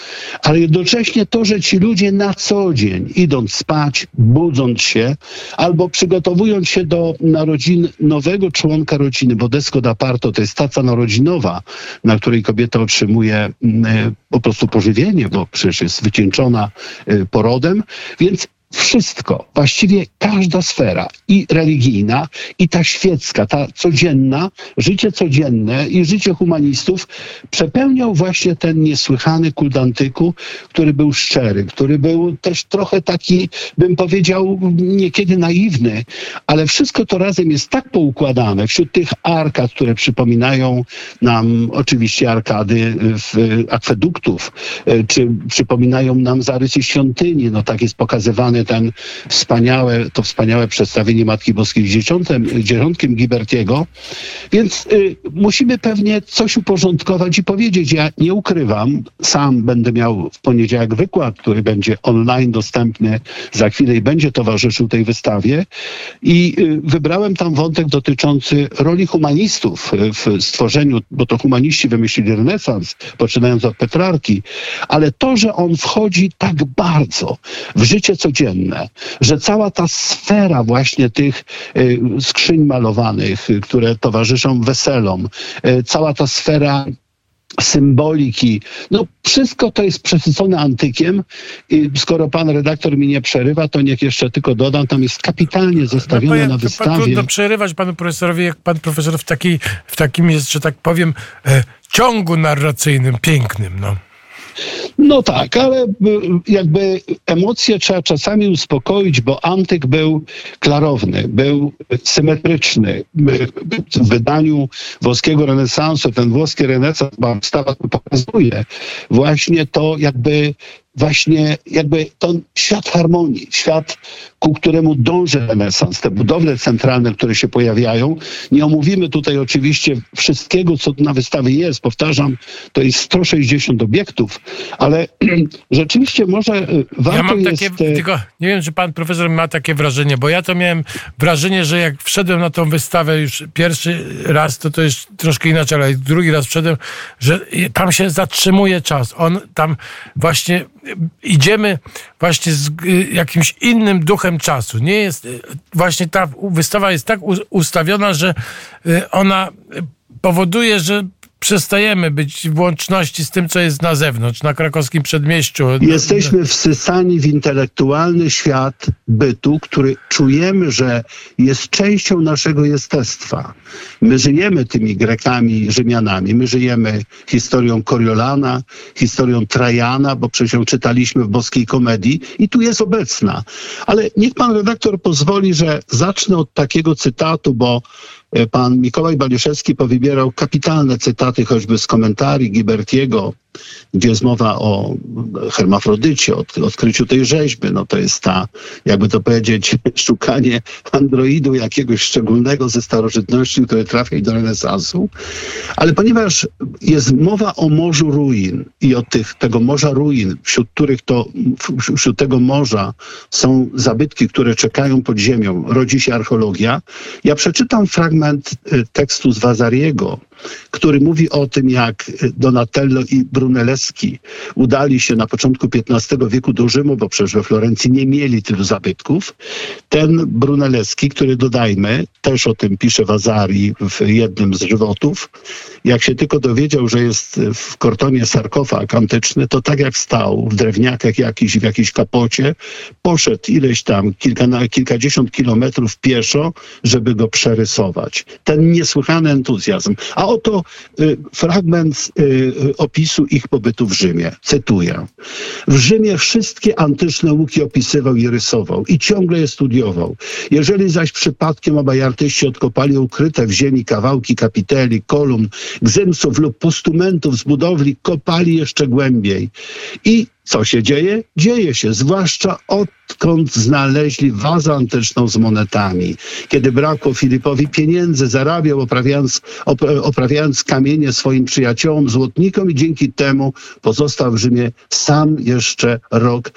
ale jednocześnie właśnie to, że ci ludzie na co dzień, idąc spać, budząc się, albo przygotowując się do narodzin nowego członka rodziny, bo desko da parto to jest taca narodzinowa, na której kobieta otrzymuje mm, e, po prostu pożywienie, bo przecież jest wycieńczona e, porodem, więc wszystko, właściwie każda sfera i religijna, i ta świecka, ta codzienna, życie codzienne i życie humanistów przepełniał właśnie ten niesłychany kult antyku, który był szczery, który był też trochę taki, bym powiedział, niekiedy naiwny, ale wszystko to razem jest tak poukładane wśród tych arkad, które przypominają nam oczywiście arkady w akweduktów, e, czy przypominają nam zarysy świątyni, no tak jest pokazywane ten wspaniałe, to wspaniałe przedstawienie Matki Boskiej z dzieciątkiem, dzieciątkiem Gibertiego. Więc y, musimy pewnie coś uporządkować i powiedzieć. Ja nie ukrywam, sam będę miał w poniedziałek wykład, który będzie online dostępny za chwilę i będzie towarzyszył tej wystawie. I y, wybrałem tam wątek dotyczący roli humanistów w stworzeniu, bo to humaniści wymyślili renesans, poczynając od Petrarki, ale to, że on wchodzi tak bardzo w życie codzienne, codzienne, że cała ta sfera właśnie tych y, skrzyń malowanych, y, które towarzyszą weselom, y, cała ta sfera symboliki. No wszystko to jest przesycone antykiem. I skoro pan redaktor mi nie przerywa, to niech jeszcze tylko dodam, tam jest kapitalnie zestawione no, na wystawie. Trudno przerywać panu profesorowi, jak pan profesor w, takiej, w takim jest, że tak powiem, e, ciągu narracyjnym, pięknym. No. No tak, ale jakby emocje trzeba czasami uspokoić, bo antyk był klarowny, był symetryczny. W wydaniu włoskiego renesansu, ten włoski renesans, stawa pokazuje właśnie to jakby właśnie jakby to świat harmonii, świat, ku któremu dąży renesans, te budowle centralne, które się pojawiają. Nie omówimy tutaj oczywiście wszystkiego, co na wystawie jest. Powtarzam, to jest 160 obiektów, ale rzeczywiście może e, warto ja mam jest... takie, tylko nie wiem, czy pan profesor ma takie wrażenie, bo ja to miałem wrażenie, że jak wszedłem na tą wystawę już pierwszy raz, to to jest troszkę inaczej, ale drugi raz wszedłem, że tam się zatrzymuje czas. On tam właśnie idziemy właśnie z y, jakimś innym duchem czasu. Nie jest, y, właśnie ta wystawa jest tak ustawiona, że y, ona powoduje, że przestajemy być w łączności z tym, co jest na zewnątrz, na krakowskim przedmieściu. Jesteśmy wsysani w intelektualny świat bytu, który czujemy, że jest częścią naszego jestestwa. My żyjemy tymi Grekami, Rzymianami, my żyjemy historią Coriolana, historią Trajana, bo przecież ją czytaliśmy w boskiej komedii i tu jest obecna. Ale niech pan redaktor pozwoli, że zacznę od takiego cytatu, bo pan Mikołaj Baliszewski powybierał kapitalne cytaty choćby z komentarii Gibertiego, gdzie jest mowa o hermafrodycie, odkryciu tej rzeźby. No to jest ta, jakby to powiedzieć, szukanie androidu jakiegoś szczególnego ze starożytności, które trafia do renesansu. Ale ponieważ jest mowa o morzu ruin i o tych, tego morza ruin, wśród których to, wśród tego morza są zabytki, które czekają pod ziemią, rodzi się archeologia, ja przeczytam fragment y, tekstu z Wazariego, który mówi o tym, jak Donatello i Brunelleschi udali się na początku XV wieku do Rzymu, bo przecież we Florencji nie mieli tylu zabytków. Ten Brunelleschi, który dodajmy, też o tym pisze Wazari w jednym z żywotów, jak się tylko dowiedział, że jest w Kortonie sarkofag antyczny, to tak jak stał w drewniakach jakiś, w jakiejś kapocie, poszedł ileś tam, kilka, kilkadziesiąt kilometrów pieszo, żeby go przerysować. Ten niesłychany entuzjazm. A oto y, fragment y, opisu ich pobytu w Rzymie. Cytuję. W Rzymie wszystkie antyczne łuki opisywał i rysował i ciągle je studiował. Jeżeli zaś przypadkiem obaj artyści odkopali ukryte w ziemi kawałki kapiteli, kolumn, gzymsów lub postumentów z budowli, kopali jeszcze głębiej. I co się dzieje? Dzieje się, zwłaszcza odkąd znaleźli wazę antyczną z monetami. Kiedy brakło Filipowi pieniędzy, zarabiał oprawiając, oprawiając kamienie swoim przyjaciołom, złotnikom i dzięki temu pozostał w Rzymie sam jeszcze rok,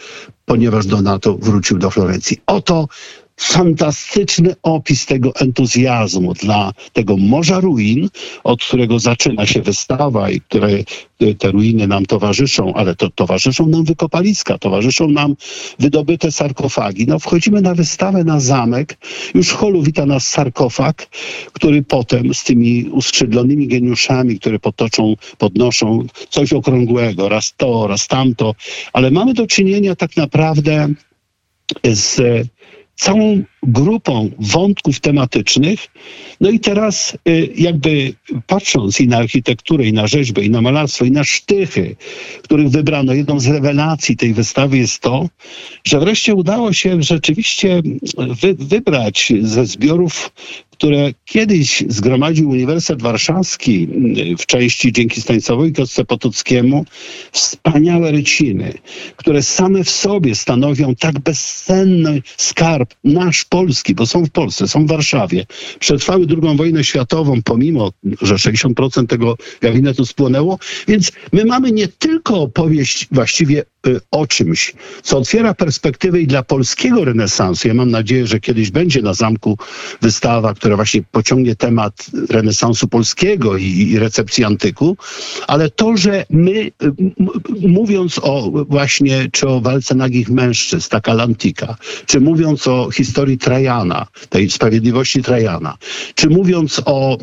ponieważ Donato wrócił do Florencji. Oto fantastyczny opis tego entuzjazmu dla tego morza ruin, od którego zaczyna się wystawa i które te ruiny nam towarzyszą, ale to towarzyszą nam wykopaliska, towarzyszą nam wydobyte sarkofagi. No wchodzimy na wystawę na zamek, już holu wita nas sarkofag, który potem z tymi uskrzydlonymi geniuszami, które potoczą, podnoszą coś okrągłego, raz to, raz tamto, ale mamy do czynienia tak naprawdę z całą grupą wątków tematycznych. No i teraz y, jakby patrząc i na architekturę, i na rzeźbę, i na malarstwo, i na sztychy, których wybrano, jedną z rewelacji tej wystawy jest to, że wreszcie udało się rzeczywiście wy, wybrać ze zbiorów które kiedyś zgromadził Uniwersytet Warszawski mm, w części dzięki Stańcowowi Kostce Potockiemu wspaniałe ryciny, które same w sobie stanowią tak bezcenny skarb nasz polski, bo są w Polsce, są w Warszawie. Przetrwały II wojnę światową, pomimo, że 60% tego gabinetu spłonęło, więc my mamy nie tylko opowieść właściwie o czymś, co otwiera perspektywy i dla polskiego renesansu. Ja mam nadzieję, że kiedyś będzie na zamku wystawa, która właśnie pociągnie temat renesansu polskiego i, i recepcji antyku, ale to, że my, mówiąc o właśnie, czy o walce nagich mężczyzn, taka Lantika, czy mówiąc o historii Trajana, tej sprawiedliwości Trajana, czy mówiąc o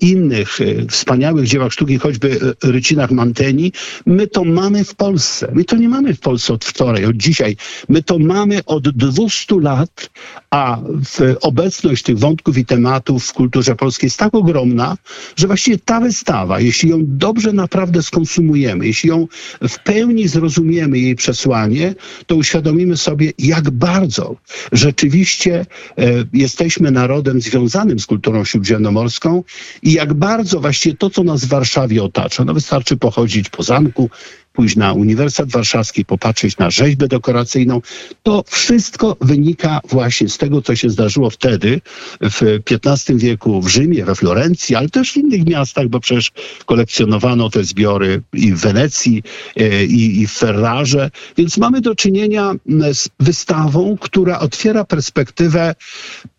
innych y, wspaniałych dziełach sztuki, choćby y, rycinach Manteni, my to mamy w Polsce. My to nie mamy w Polsce od wczoraj, od dzisiaj. My to mamy od 200 lat, a obecność tych wątków i tematów w kulturze polskiej jest tak ogromna, że właściwie ta wystawa, jeśli ją dobrze naprawdę skonsumujemy, jeśli ją w pełni zrozumiemy jej przesłanie, to uświadomimy sobie, jak bardzo rzeczywiście e, jesteśmy narodem związanym z kulturą śródziemnomorską i jak bardzo właściwie to, co nas w Warszawie otacza, no wystarczy pochodzić po zamku, pójść na Uniwersytet Warszawski, popatrzeć na rzeźbę dekoracyjną. To wszystko wynika właśnie z tego, co się zdarzyło wtedy w XV wieku w Rzymie, we Florencji, ale też w innych miastach, bo przecież kolekcjonowano te zbiory i w Wenecji, e, i, i w Ferrarze. Więc mamy do czynienia z wystawą, która otwiera perspektywę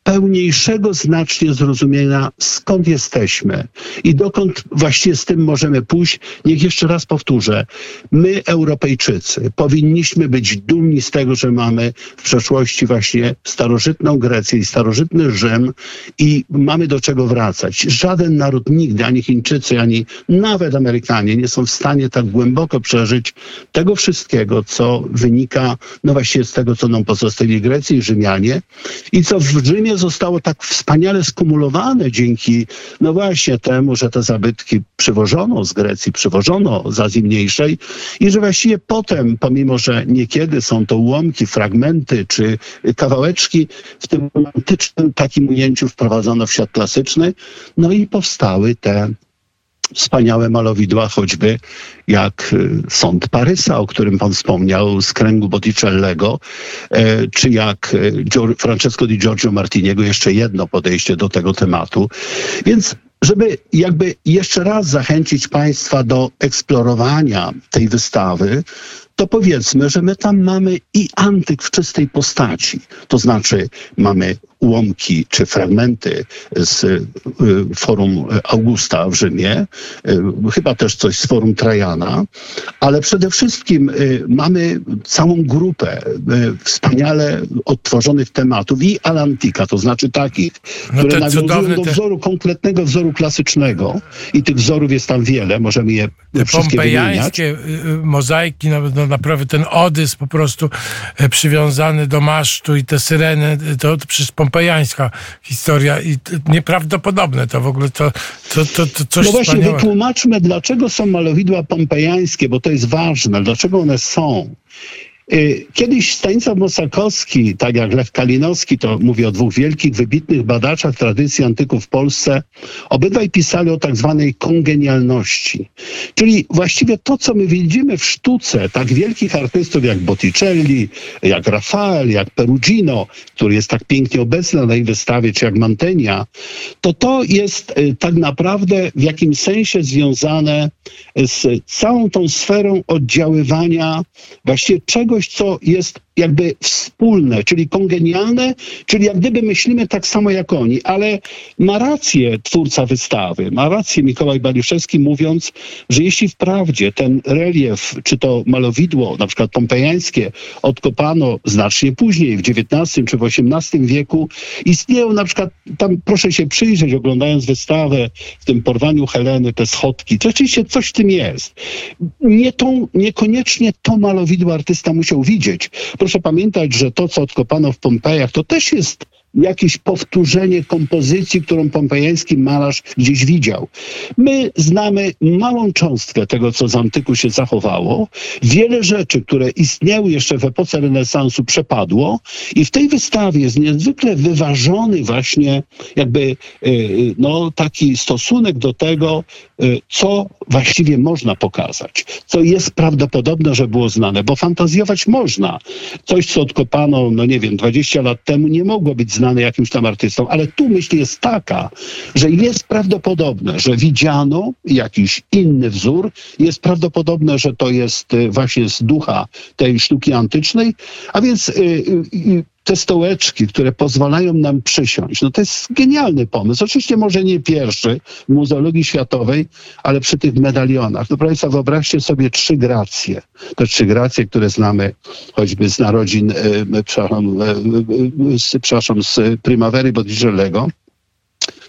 pełniejszego znacznie zrozumienia, skąd jesteśmy i dokąd właściwie z tym możemy pójść. Niech jeszcze raz powtórzę. My, Europejczycy, powinniśmy być dumni z tego, że mamy w przeszłości właśnie starożytną Grecję i starożytny Rzym i mamy do czego wracać. Żaden naród nigdy, ani Chińczycy, ani nawet Amerykanie nie są w stanie tak głęboko przeżyć tego wszystkiego, co wynika, no właściwie z tego, co nam pozostali Grecy i Rzymianie i co w Rzymie zostało tak wspaniale skumulowane dzięki, no właśnie temu, że te zabytki przywożono z Grecji, przywożono z Azji Mniejszej i że właściwie potem, pomimo, że niekiedy są to ułamki, fragmenty czy kawałeczki, w tym romantycznym takim ujęciu wprowadzono w świat klasyczny, no i powstały te wspaniałe malowidła, choćby jak y, Sąd Parysa, o którym pan wspomniał, z kręgu Botticellego, e, czy jak y, Francesco di Giorgio Martiniego, jeszcze jedno podejście do tego tematu. Więc żeby jakby jeszcze raz zachęcić Państwa do eksplorowania tej wystawy, to powiedzmy, że my tam mamy i antyk w czystej postaci. To znaczy mamy ułamki czy fragmenty z y, forum Augusta w Rzymie, y, chyba też coś z forum Trajana, ale przede wszystkim y, mamy całą grupę wspaniale odtworzonych tematów i Alantika, to znaczy takich, no które nawiązują do wzoru, konkretnego wzoru klasycznego i tych wzorów jest tam wiele, możemy je wszystkie wymieniać. mozaiki, no, naprawdę ten Odys po prostu przywiązany do masztu i te syreny, to, to przecież pompejańska historia i nieprawdopodobne to w ogóle, to, to, to, to coś No właśnie, wspaniałego. wytłumaczmy, dlaczego są malowidła pompejańskie, bo to jest ważne, dlaczego one są. Y, kiedyś Stanisław Mosakowski, tak jak Lech Kalinowski, to mówi o dwóch wielkich, wybitnych badaczach tradycji antyku w Polsce, obydwaj pisali o tak zwanej kongenialności. Czyli właściwie to, co my widzimy w sztuce tak wielkich artystów jak Botticelli, jak Rafael, jak Perugino, który jest tak pięknie obecny na tej wystawie, czy jak Mantegna, to to jest y, tak naprawdę w jakimś sensie związane z całą tą sferą oddziaływania właściwie czego czegoś, co jest jakby wspólne, czyli kongenialne, czyli jak gdyby myślimy tak samo jak oni, ale ma rację twórca wystawy, ma rację Mikołaj Baliszewski mówiąc, że jeśli wprawdzie ten relief, czy to malowidło, na przykład pompejańskie, odkopano znacznie później, w XIX czy w XVIII wieku, istnieją na przykład, tam proszę się przyjrzeć, oglądając wystawę w tym porwaniu Heleny, te schodki, to rzeczywiście coś w tym jest. Nie tą, niekoniecznie to malowidło artysta musiał widzieć, proszę pamiętać, że to, co odkopano w Pompejach, to też jest jakieś powtórzenie kompozycji, którą pompejański malarz gdzieś widział. My znamy małą cząstkę tego, co z antyku się zachowało. Wiele rzeczy, które istniały jeszcze w epoce renesansu, przepadło i w tej wystawie jest niezwykle wyważony właśnie jakby y, no, taki stosunek do tego, y, co właściwie można pokazać, co jest prawdopodobne, że było znane, bo fantazjować można. Coś, co odkopano, no nie wiem, 20 lat temu nie mogło być znane znany jakimś tam artystą, ale tu myśl jest taka, że jest prawdopodobne, że widziano jakiś inny wzór, jest prawdopodobne, że to jest y, właśnie z ducha tej sztuki antycznej, a więc y, y, te stołeczki, które pozwalają nam przysiąść. No to jest genialny pomysł. Oczywiście może nie pierwszy w muzeologii światowej, ale przy tych medalionach. No Państwa, wyobraźcie sobie trzy gracje. Te trzy gracje, które znamy choćby z narodzin, e, przepraszam, e, e, z, przepraszam, z Primavery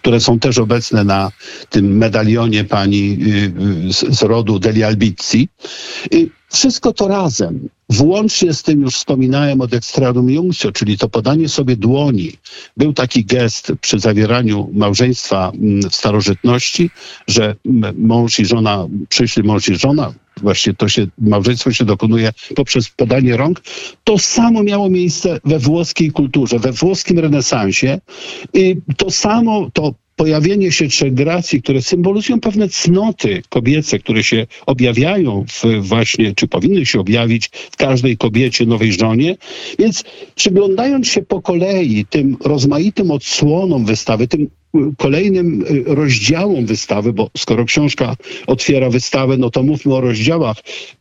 które są też obecne na tym medalionie pani z, z rodu Deli Albizzi. Wszystko to razem, włącznie z tym już wspominałem o dextrarum iunctio, czyli to podanie sobie dłoni. Był taki gest przy zawieraniu małżeństwa mm, w starożytności, że mąż i żona, przyszli mąż i żona, właśnie to się, małżeństwo się dokonuje poprzez podanie rąk. To samo miało miejsce we włoskiej kulturze, we włoskim renesansie. I to samo, to pojawienie się trzech gracji, które symbolizują pewne cnoty kobiece, które się objawiają w właśnie, czy powinny się objawić w każdej kobiecie, nowej żonie. Więc przyglądając się po kolei tym rozmaitym odsłonom wystawy, tym kolejnym y, rozdziałom wystawy, bo skoro książka otwiera wystawę, no to mówmy o rozdziałach,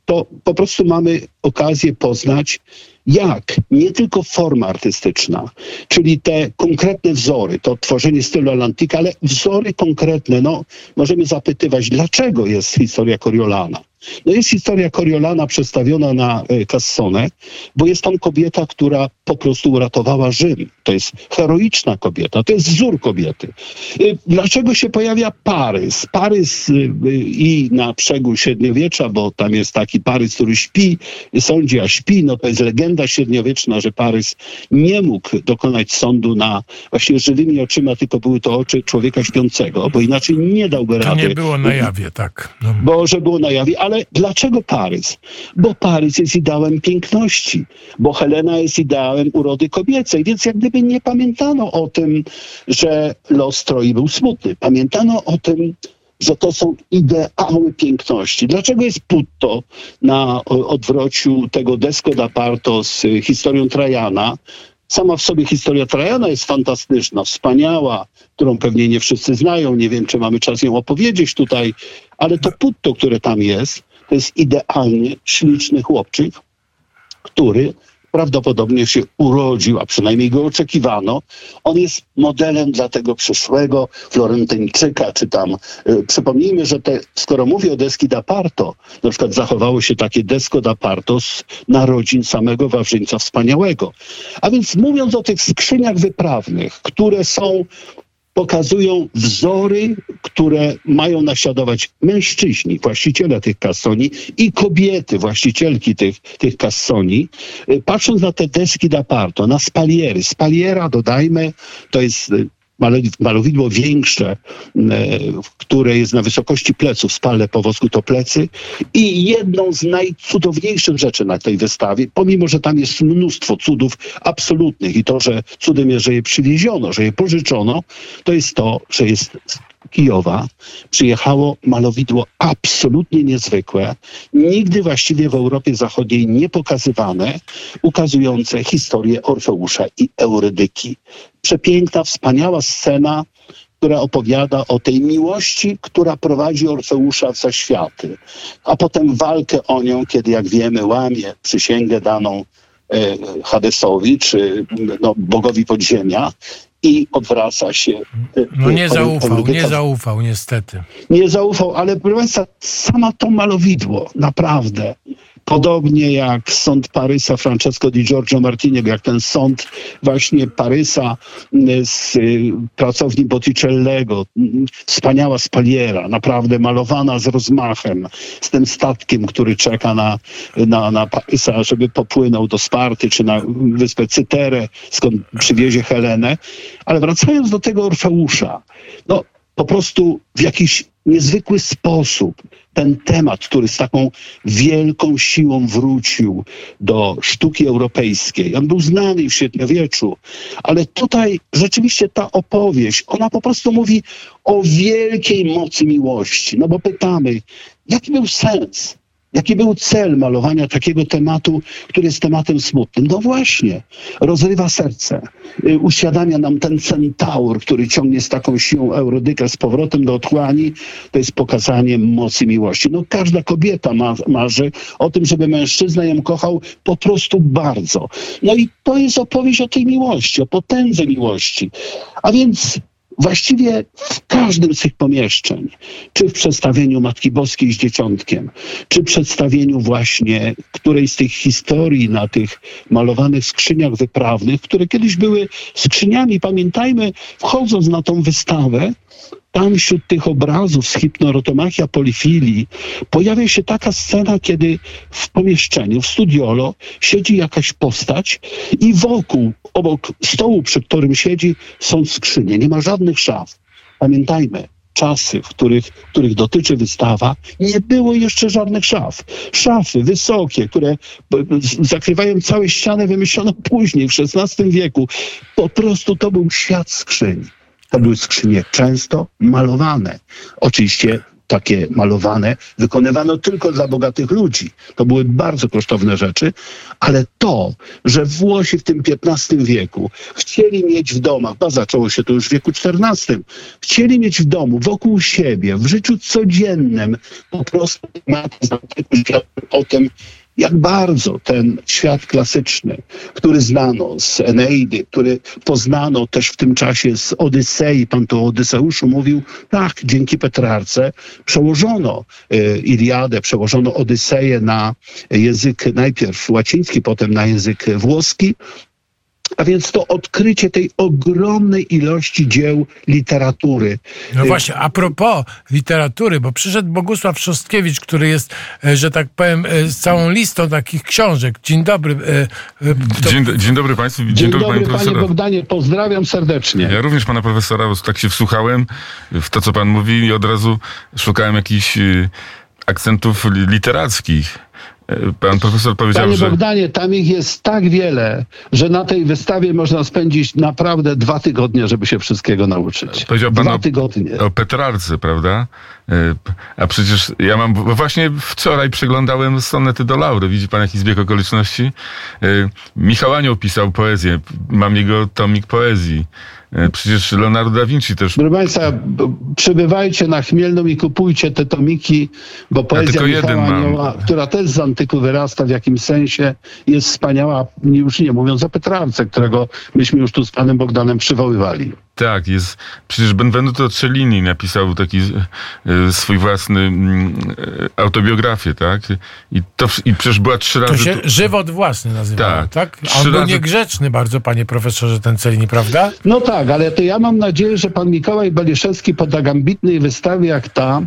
to po prostu mamy okazję poznać, jak nie tylko forma artystyczna, czyli te konkretne wzory, to tworzenie stylu Atlantika, ale wzory konkretne. No, możemy zapytywać, dlaczego jest historia Coriolana? No jest historia Coriolana przedstawiona na e, Cassone, bo jest tam kobieta, która po prostu uratowała Rzym. To jest heroiczna kobieta, to jest wzór kobiety. E, dlaczego się pojawia Parys? Parys e, i na brzegu średniowiecza, bo tam jest taki Parys, który śpi, sądzi, a śpi, no to jest legenda średniowieczna, że Parys nie mógł dokonać sądu na właśnie żywymi oczyma, tylko były to oczy człowieka śpiącego, bo inaczej nie dałby To rady. nie było na jawie, tak. No. Bo że było na jawie, ale dlaczego Parys? Bo Parys jest ideałem piękności, bo Helena jest ideałem urody kobiecej, więc jak gdyby nie pamiętano o tym, że los Troi był smutny. Pamiętano o tym, że to są ideały piękności. Dlaczego jest Putto na odwrociu tego Desco d'Aparto z historią Trajana? Sama w sobie historia Trajana jest fantastyczna, wspaniała, którą pewnie nie wszyscy znają. Nie wiem, czy mamy czas ją opowiedzieć tutaj, ale to Putto, które tam jest, to jest idealnie śliczny chłopczyk, który prawdopodobnie się urodził, a przynajmniej go oczekiwano. On jest modelem dla tego przyszłego Florentyńczyka, czy tam. Y, przypomnijmy, że te, skoro mówię o deski d'Aparto, na przykład zachowało się takie desko d'Aparto z narodzin samego Wawrzyńca Wspaniałego. A więc mówiąc o tych skrzyniach wyprawnych, które są pokazują wzory, które mają naśladować mężczyźni, właściciele tych kasoni i kobiety, właścicielki tych, tych kasoni. Y, Patrząc na te deski d'Aparto, na spaliery. Spaliera, dodajmy, to jest y, malowidło większe, e, które jest na wysokości pleców, spalne po wosku to plecy. I jedną z najcudowniejszych rzeczy na tej wystawie, pomimo, że tam jest mnóstwo cudów absolutnych i to, że cudem jest, że je przywieziono, że je pożyczono, to jest to, że jest Kijowa przyjechało malowidło absolutnie niezwykłe, nigdy właściwie w Europie Zachodniej nie pokazywane, ukazujące historię Orfeusza i Eurydyki. Przepiękna, wspaniała scena, która opowiada o tej miłości, która prowadzi Orfeusza w zaświaty, a potem walkę o nią, kiedy, jak wiemy, łamie przysięgę daną e, Hadesowi, czy no, bogowi podziemia i odwraca się. No nie zaufał, nie zaufał, niestety. nie zaufał, ale proszę Państwa, sama to malowidło, naprawdę. Podobnie jak sąd Parysa Francesco di Giorgio Martiniego, jak ten sąd właśnie Parysa y, z y, pracowni Botticellego. Mm, Wspaniała spaliera, naprawdę malowana z rozmachem, z tym statkiem, który czeka na, na, na Parysa, żeby popłynął do Sparty czy na wyspę Cyterę, skąd przywiezie Helenę. Ale wracając do tego Orfeusza, no po prostu w jakiś niezwykły sposób ten temat, który z taką wielką siłą wrócił do sztuki europejskiej. On był znany w średniowieczu, ale tutaj rzeczywiście ta opowieść, ona po prostu mówi o wielkiej mocy miłości. No bo pytamy, jaki był sens? Jaki był cel malowania takiego tematu, który jest tematem smutnym? No właśnie, rozrywa serce. Y, Uświadamia nam ten centaur, który ciągnie z taką siłą Eurodykę z powrotem do otchłani. To jest pokazanie mocy miłości. No każda kobieta ma, marzy o tym, żeby mężczyzna ją kochał po prostu bardzo. No i to jest opowieść o tej miłości, o potędze miłości. A więc Właściwie w każdym z tych pomieszczeń, czy w przedstawieniu Matki Boskiej z Dzieciątkiem, czy przedstawieniu właśnie którejś z tych historii na tych malowanych skrzyniach wyprawnych, które kiedyś były skrzyniami, pamiętajmy, wchodząc na tą wystawę, tam wśród tych obrazów z hipnorotomachia polifilii pojawia się taka scena, kiedy w pomieszczeniu, w studiolo siedzi jakaś postać i wokół, obok stołu, przy którym siedzi, są skrzynie. Nie ma żadnych szaf. Pamiętajmy, czasy, w których, których dotyczy wystawa, nie było jeszcze żadnych szaf. Szafy wysokie, które zakrywają całe ściany, wymyślono później, w XVI wieku. Po prostu to był świat skrzyni. To były skrzynie często malowane. Oczywiście takie malowane wykonywano tylko dla bogatych ludzi. To były bardzo kosztowne rzeczy, ale to, że Włosi w tym XV wieku chcieli mieć w domach, bo zaczęło się to już w wieku XIV, chcieli mieć w domu, wokół siebie, w życiu codziennym, po prostu o tym, jak bardzo ten świat klasyczny, który znano z Eneidy, który poznano też w tym czasie z Odysei, pan to o Odyseuszu mówił, tak, dzięki Petrarce przełożono y, Iliadę, przełożono Odyseję na język najpierw łaciński, potem na język włoski, a więc to odkrycie tej ogromnej ilości dzieł literatury. No właśnie, a propos literatury, bo przyszedł Bogusław Szostkiewicz, który jest, e, że tak powiem, e, z całą listą takich książek. Dzień dobry. E, to... Dzień, dzień, dobry Państwu. Dzień, dzień dobry, dobry panie Bogdanie, pozdrawiam serdecznie. Ja również pana profesora, bo tak się wsłuchałem w to, co pan mówi i od razu szukałem jakichś akcentów literackich. Pan profesor powiedział, Panie że... Bogdanie, tam ich jest tak wiele, że na tej wystawie można spędzić naprawdę dwa tygodnie, żeby się wszystkiego nauczyć. Powiedział pan dwa o, tygodnie. o Petrarce, prawda? E, a przecież ja mam... Właśnie wczoraj przeglądałem sonety do Laury. Widzi pan jaki zbieg okoliczności? E, Michał Anioł pisał poezję. Mam jego tomik poezji. E, przecież Leonardo da Vinci też. Proszę Państwa, przybywajcie na Chmielną i kupujcie te tomiki, bo poezja ja Michała Anioła, która też z antyku wyrasta w jakimś sensie, jest wspaniała, już nie mówiąc o Petrarce, którego myśmy już tu z panem Bogdanem przywoływali. Tak, jest. Przecież Benvenuto Cellini napisał taki e, swój własny mm, e, autobiografię, tak? I, to, I przecież była trzy razy. To się żywot własny nazywa, tak? tak? A on był razy... niegrzeczny bardzo, panie profesorze, ten Cellini, prawda? No tak, ale to ja mam nadzieję, że pan Mikołaj Baliszewski po tak ambitnej wystawie jak ta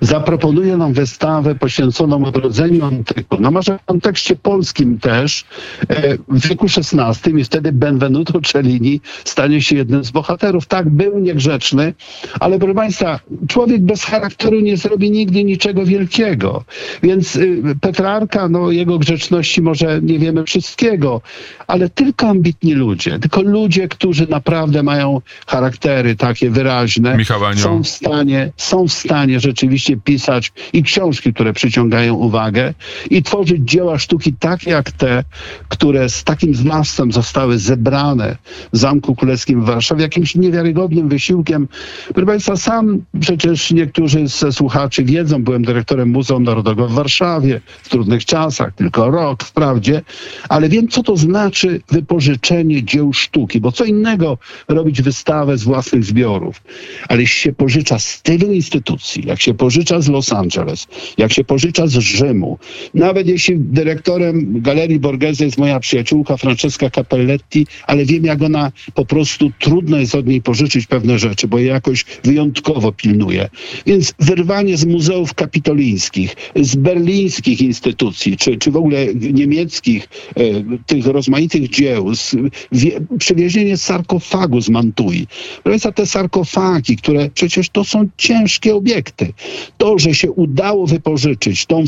zaproponuje nam wystawę poświęconą odrodzeniu antyku. No może w kontekście polskim też e, w wieku XVI i wtedy Benvenuto Cellini stanie się jednym z bohaterów bohaterów. Tak, był niegrzeczny, ale proszę Państwa, człowiek bez charakteru nie zrobi nigdy niczego wielkiego. Więc y, Petrarka, no jego grzeczności może nie wiemy wszystkiego, ale tylko ambitni ludzie, tylko ludzie, którzy naprawdę mają charaktery takie wyraźne, są w stanie, są w stanie rzeczywiście pisać i książki, które przyciągają uwagę i tworzyć dzieła sztuki takie jak te, które z takim zmysłem zostały zebrane w Zamku Królewskim w Warszawie, jakimś niewiarygodnym wysiłkiem. Proszę Państwa, sam przecież niektórzy ze słuchaczy wiedzą, byłem dyrektorem Muzeum Narodowego w Warszawie w trudnych czasach, tylko rok wprawdzie, ale wiem, co to znaczy wypożyczenie dzieł sztuki, bo co innego robić wystawę z własnych zbiorów, ale jeśli się pożycza z tylu instytucji, jak się pożycza z Los Angeles, jak się pożycza z Rzymu, nawet jeśli dyrektorem Galerii Borghese jest moja przyjaciółka Francesca Capelletti, ale wiem, jak ona po prostu trudno jest od niej pożyczyć pewne rzeczy, bo je jakoś wyjątkowo pilnuje. Więc wyrwanie z muzeów kapitolińskich, z berlińskich instytucji, czy, czy w ogóle niemieckich, e, tych rozmaitych dzieł, z, wie, przywiezienie sarkofagu z Mantui. Proszę te sarkofagi, które przecież to są ciężkie obiekty. To, że się udało wypożyczyć tą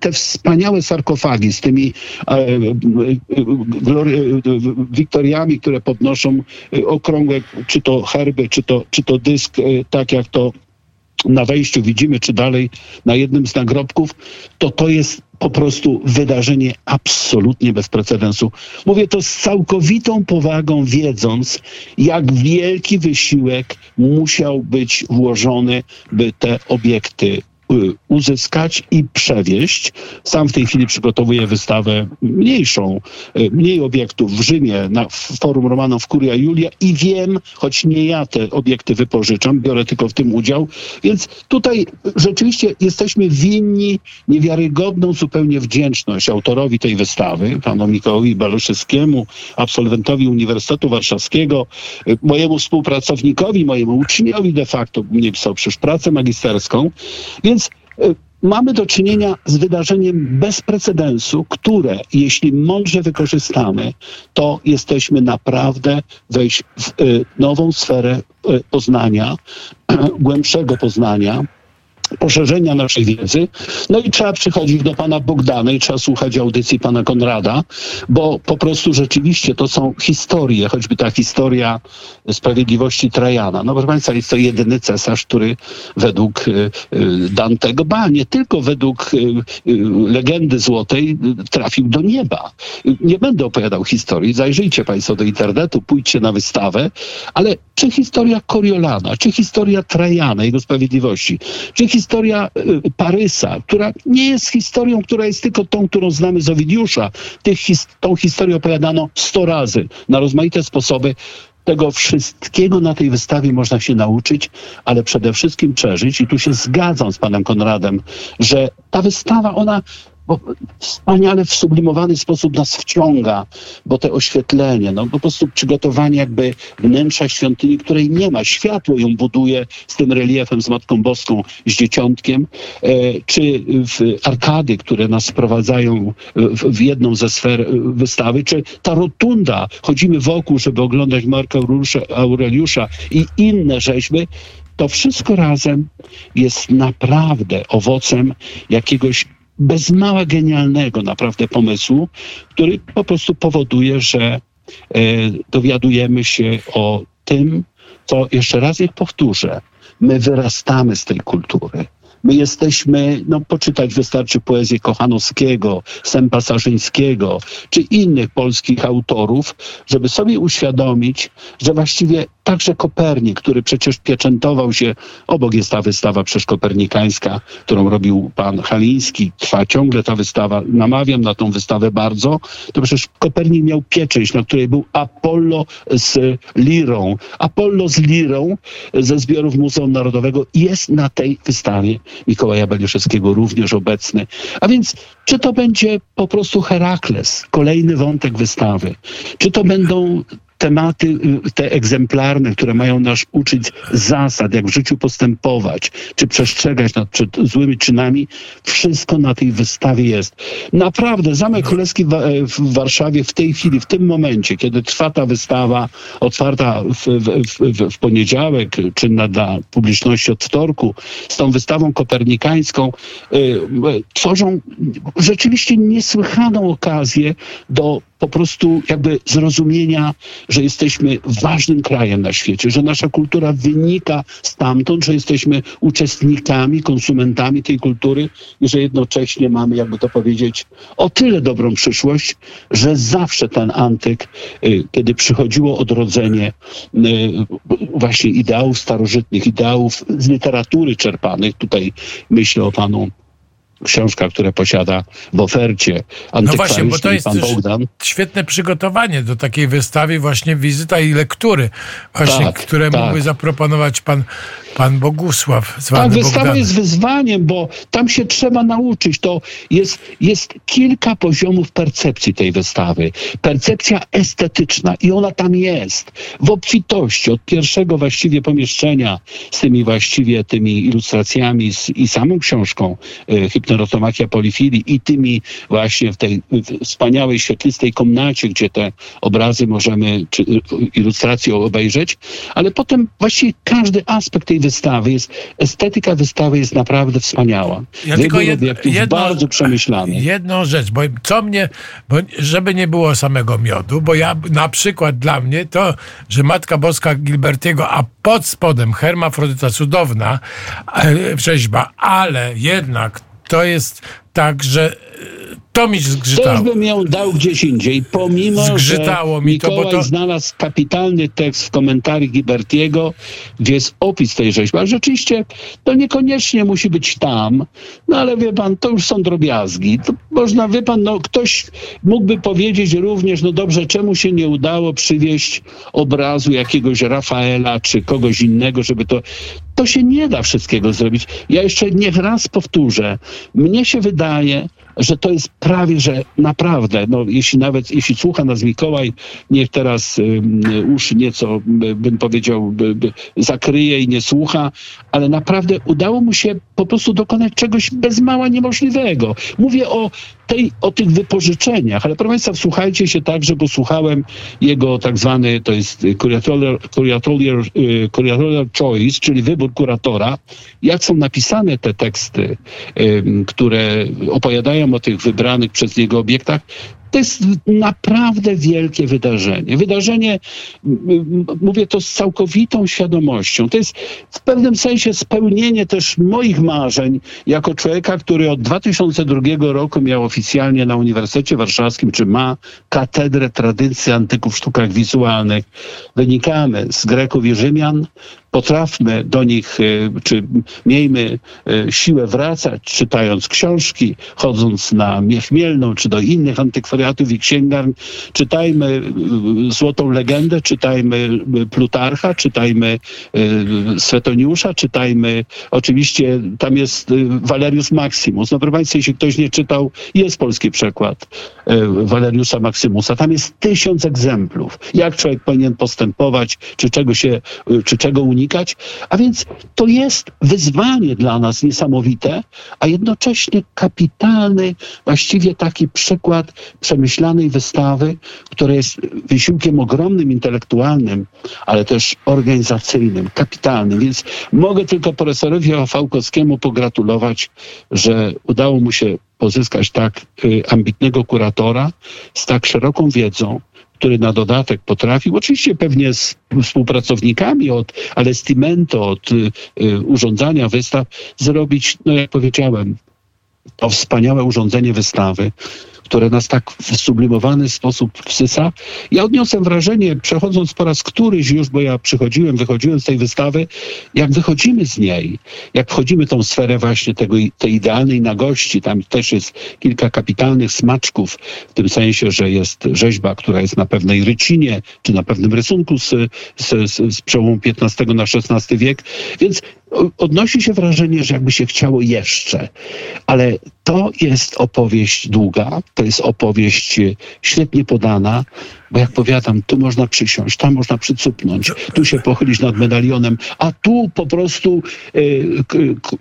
te wspaniałe sarkofagi z tymi e, e, e wiktoriami, które podnoszą e, okrągłe czy to herby, czy to, czy to dysk, e, tak jak to na wejściu widzimy, czy dalej na jednym z nagrobków, to to jest po prostu wydarzenie absolutnie bez precedensu. Mówię to z całkowitą powagą, wiedząc, jak wielki wysiłek musiał być włożony, by te obiekty uzyskać i przewieźć. Sam w tej chwili przygotowuję wystawę mniejszą, y, mniej obiektów w Rzymie na Forum Romanów Kuria Julia i wiem, choć nie ja te obiekty wypożyczam, biorę tylko w tym udział, więc tutaj rzeczywiście jesteśmy winni niewiarygodną zupełnie wdzięczność autorowi tej wystawy, panu Mikołajowi Baluszewskiemu, absolwentowi Uniwersytetu Warszawskiego, y, mojemu współpracownikowi, mojemu uczniowi de facto, mnie pisał przecież pracę magisterską, więc Y, mamy do czynienia z wydarzeniem bez precedensu, które jeśli mądrze wykorzystamy, to jesteśmy naprawdę wejść w y, nową sferę y, poznania, głębszego poznania poszerzenia naszej wiedzy. No i trzeba przychodzić do pana Bogdana i trzeba słuchać audycji pana Konrada, bo po prostu rzeczywiście to są historie, choćby ta historia sprawiedliwości Trajana. No proszę państwa, jest to jedyny cesarz, który według y, y, Dantego, ba, nie tylko według y, legendy złotej trafił do nieba. Nie będę opowiadał historii, zajrzyjcie państwo do internetu, pójdźcie na wystawę, ale czy historia Coriolana, czy historia Trajana, jego sprawiedliwości, czy historia y, Parysa, która nie jest historią, która jest tylko tą, którą znamy z Owidiusza. Tych his tą historię opowiadano sto razy na rozmaite sposoby. Tego wszystkiego na tej wystawie można się nauczyć, ale przede wszystkim przeżyć. I tu się zgadzam z panem Konradem, że ta wystawa, ona bo wspaniale w sublimowany sposób nas wciąga, bo te oświetlenie, no po prostu przygotowanie jakby wnętrza świątyni, której nie ma. Światło ją buduje z tym reliefem, z Matką Boską, z Dzieciątkiem, e, czy arkady, które nas wprowadzają w, w, jedną ze sfer e, wystawy, czy ta rotunda, chodzimy wokół, żeby oglądać Marka Aureliusza i inne rzeźby, to wszystko razem jest naprawdę owocem jakiegoś bez mała genialnego naprawdę pomysłu, który po prostu powoduje, że e, dowiadujemy się o tym, co jeszcze raz jak powtórzę, my wyrastamy z tej kultury. My jesteśmy, no poczytać wystarczy poezję Kochanowskiego, Sępa Sarzyńskiego, czy innych polskich autorów, żeby sobie uświadomić, że właściwie Także Kopernik, który przecież pieczętował się, obok jest ta wystawa przeszkopernikańska, którą robił pan Haliński, trwa ciągle ta wystawa, namawiam na tą wystawę bardzo, to przecież Kopernik miał pieczęć, na której był Apollo z lirą. Apollo z lirą ze zbiorów Muzeum Narodowego jest na tej wystawie Mikołaja Beliuszewskiego również obecny. A więc czy to będzie po prostu Herakles, kolejny wątek wystawy, czy to będą tematy y, te egzemplarne, które mają nas uczyć zasad, jak w życiu postępować, czy przestrzegać nad przed złymi czynami, wszystko na tej wystawie jest. Naprawdę, Zamek Królewski w Warszawie w tej chwili, w tym momencie, kiedy trwa ta wystawa, otwarta w, w, w, w poniedziałek, czynna dla publiczności od wtorku, z tą wystawą kopernikańską, y, y, tworzą rzeczywiście niesłychaną okazję do po prostu jakby zrozumienia, że jesteśmy ważnym krajem na świecie, że nasza kultura wynika stamtąd, że jesteśmy uczestnikami, konsumentami tej kultury i że jednocześnie mamy, jakby to powiedzieć, o tyle dobrą przyszłość, że zawsze ten antyk, y, kiedy przychodziło odrodzenie y, właśnie ideałów starożytnych, ideałów z literatury czerpanych, tutaj myślę o panu książka, które posiada w ofercie No właśnie, bo to jest pan Bogdan. świetne przygotowanie do takiej wystawy, właśnie wizyta i lektury, właśnie, tak, które tak. mógłby zaproponować pan, pan Bogusław. Tak, wystawa jest wyzwaniem, bo tam się trzeba nauczyć. To jest, jest kilka poziomów percepcji tej wystawy. Percepcja estetyczna i ona tam jest. W obfitości od pierwszego właściwie pomieszczenia z tymi właściwie tymi ilustracjami i samą książką y, neurostomatia polifilii i tymi właśnie w tej wspaniałej, świetlistej komnacie, gdzie te obrazy możemy, czy ilustracje obejrzeć, ale potem właściwie każdy aspekt tej wystawy jest, estetyka wystawy jest naprawdę wspaniała. Ja tylko jed, jedno, bardzo przemyślany. Jedną rzecz, bo co mnie, bo żeby nie było samego miodu, bo ja na przykład dla mnie to, że Matka Boska Gilbertiego, a pod spodem hermafrodyta cudowna e, rzeźba, ale jednak to jest tak, że to mi zgrzytało. Też bym ją dał gdzieś indziej, pomimo, Zgrzytało że mi to, Mikołaj bo to... znalazł kapitalny tekst w komentarzy Gibertiego, gdzie jest opis tej rzeźby. Ale rzeczywiście to niekoniecznie musi być tam, no ale wie pan, to już są drobiazgi. To można, wie pan, no ktoś mógłby powiedzieć również, no dobrze, czemu się nie udało przywieźć obrazu jakiegoś Rafaela czy kogoś innego, żeby to... To się nie da wszystkiego zrobić. Ja jeszcze niech raz powtórzę. Mnie się wydaje, że to jest prawie, że naprawdę, no jeśli nawet, jeśli słucha nas Mikołaj, niech teraz uszy nieco, bym powiedział, by, by zakryje i nie słucha, ale naprawdę udało mu się po prostu dokonać czegoś bez mała niemożliwego. Mówię o tej, o tych wypożyczeniach, ale proszę Państwa, wsłuchajcie się także, bo słuchałem jego tak zwany, to jest curatorial, curatorial, y, curatorial choice, czyli wybór kuratora, jak są napisane te teksty, które opowiadają o tych wybranych przez niego obiektach, to jest naprawdę wielkie wydarzenie. Wydarzenie, mówię to z całkowitą świadomością. To jest w pewnym sensie spełnienie też moich marzeń jako człowieka, który od 2002 roku miał oficjalnie na Uniwersytecie Warszawskim, czy ma katedrę tradycji antyków w sztukach wizualnych. Wynikamy z Greków i Rzymian, potrafmy do nich, e, czy miejmy e, siłę wracać, czytając książki, chodząc na Miechmielną, czy do innych antykwariatów i księgarni, czytajmy e, Złotą Legendę, czytajmy Plutarcha, czytajmy Swetoniusza, czytajmy, oczywiście tam jest Valerius Maximus. No proszę Państwa, jeśli ktoś nie czytał, jest polski przekład Valeriusa Maximusa. Tam jest tysiąc egzemplów. Jak człowiek powinien postępować, czy czego się, czy czego unikać, unikać. A więc to jest wyzwanie dla nas niesamowite, a jednocześnie kapitalny, właściwie taki przykład przemyślanej wystawy, która jest wysiłkiem ogromnym intelektualnym, ale też organizacyjnym, kapitalnym. Więc mogę tylko profesorowi Fałkowskiemu pogratulować, że udało mu się pozyskać tak y, ambitnego kuratora z tak szeroką wiedzą, który na dodatek potrafił, oczywiście pewnie z współpracownikami od Alestimento, od y, y, urządzania wystaw, zrobić, no jak powiedziałem, to wspaniałe urządzenie wystawy, które nas tak w sublimowany sposób wsysa. Ja odniosłem wrażenie, przechodząc po raz któryś już, bo ja przychodziłem, wychodziłem z tej wystawy, jak wychodzimy z niej, jak wchodzimy tą sferę właśnie tego, tej idealnej nagości, tam też jest kilka kapitalnych smaczków, w tym sensie, że jest rzeźba, która jest na pewnej rycinie, czy na pewnym rysunku z, z, z, z przełomu XV na XVI wiek, więc odnosi się wrażenie, że jakby się chciało jeszcze, ale to jest opowieść długa, to jest opowieść e, świetnie podana, bo jak powiadam, tu można przysiąść, tam można przycupnąć, tu się pochylić nad medalionem, a tu po prostu y,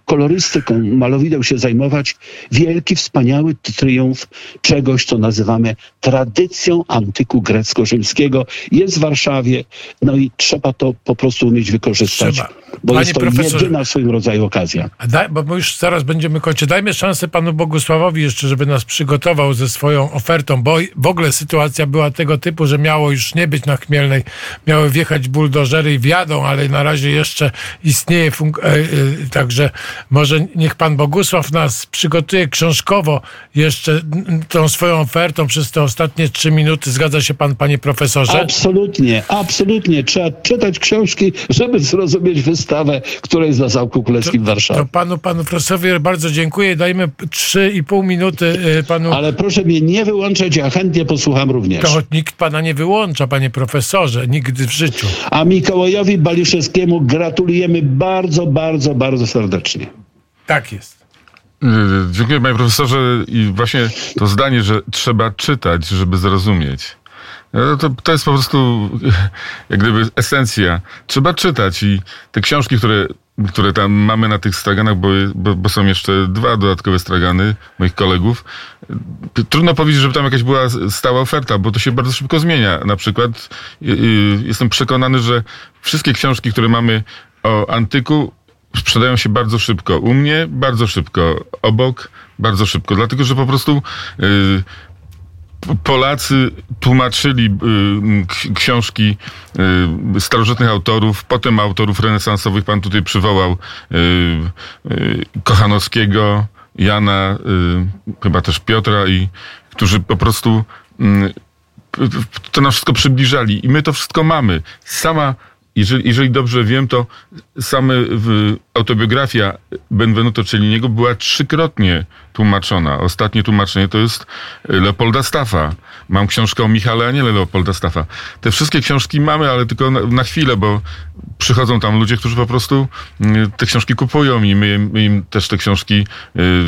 kolorystyką, malowideł się zajmować. Wielki, wspaniały triumf czegoś, co nazywamy tradycją antyku grecko-rzymskiego. Jest w Warszawie, no i trzeba to po prostu umieć wykorzystać, trzeba. bo Panie jest to jedyna w swoim rodzaju okazja. Daj, bo już zaraz będziemy kończyć. Dajmy szansę panu Bogusławowi jeszcze, żeby nas przygotował ze swoją ofertą, bo w ogóle sytuacja była tego typu, że miało już nie być na Chmielnej, miały wjechać buldożery i wjadą, ale na razie jeszcze istnieje, funk- e, e, także może niech pan Bogusław nas przygotuje książkowo jeszcze tą swoją ofertą przez te ostatnie trzy minuty. Zgadza się pan, panie profesorze? Absolutnie, absolutnie. Trzeba czytać książki, żeby zrozumieć wystawę, która jest na Zamku Królewskim w Warszawie. To panu, panu profesorowi bardzo dziękuję. Dajmy trzy i pół minuty e, panu. Ale proszę mnie nie wyłączać, ja chętnie posłucham również. To nikt pana nie wyłącza, panie profesorze, nigdy w życiu. A Mikołajowi Baliszewskiemu gratulujemy bardzo, bardzo, bardzo serdecznie. Tak jest. Dziękuję panie profesorze i właśnie to zdanie, że trzeba czytać, żeby zrozumieć. No to, to jest po prostu jak gdyby esencja. Trzeba czytać i te książki, które które tam mamy na tych straganach, bo, bo, bo, są jeszcze dwa dodatkowe stragany moich kolegów. Trudno powiedzieć, żeby tam jakaś była stała oferta, bo to się bardzo szybko zmienia. Na przykład jestem przekonany, że wszystkie książki, które mamy o antyku, sprzedają się bardzo szybko. U mnie bardzo szybko, obok bardzo szybko, dlatego że po prostu Polacy tłumaczyli y, książki y, starożytnych autorów, potem autorów renesansowych. Pan tutaj przywołał y, Kochanowskiego, Jana, chyba też Piotra, i którzy po prostu mm, to nas wszystko przybliżali. I my to wszystko mamy. Sama jeżeli, jeżeli dobrze wiem, to same w, autobiografia Benvenuto Celliniego była trzykrotnie tłumaczona. Ostatnie tłumaczenie to jest Leopolda Staffa. Mam książkę o Michale Aniele Leopolda Staffa. Te wszystkie książki mamy, ale tylko na, na chwilę, bo przychodzą tam ludzie, którzy po prostu mm, te książki kupują i my, my im też te książki, y,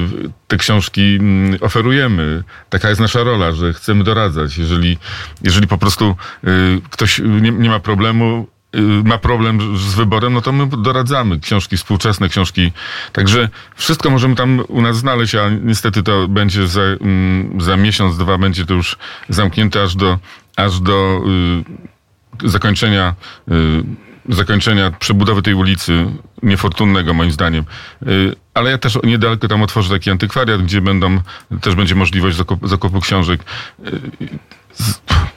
te książki mm, oferujemy. Taka jest nasza rola, że chcemy doradzać. Jeżeli, jeżeli po prostu y, ktoś nie, nie ma problemu, ma problem z wyborem, no to my doradzamy książki współczesne, książki. Także wszystko możemy tam u nas znaleźć, a niestety to będzie za, mm, za miesiąc, dwa będzie to już zamknięte aż do, aż do y, zakończenia y, zakończenia przebudowy tej ulicy, niefortunnego moim zdaniem. Y, Ale ja też niedaleko tam otworzę taki antykwariat, gdzie będą, też będzie możliwość zakupu, zakupu książek.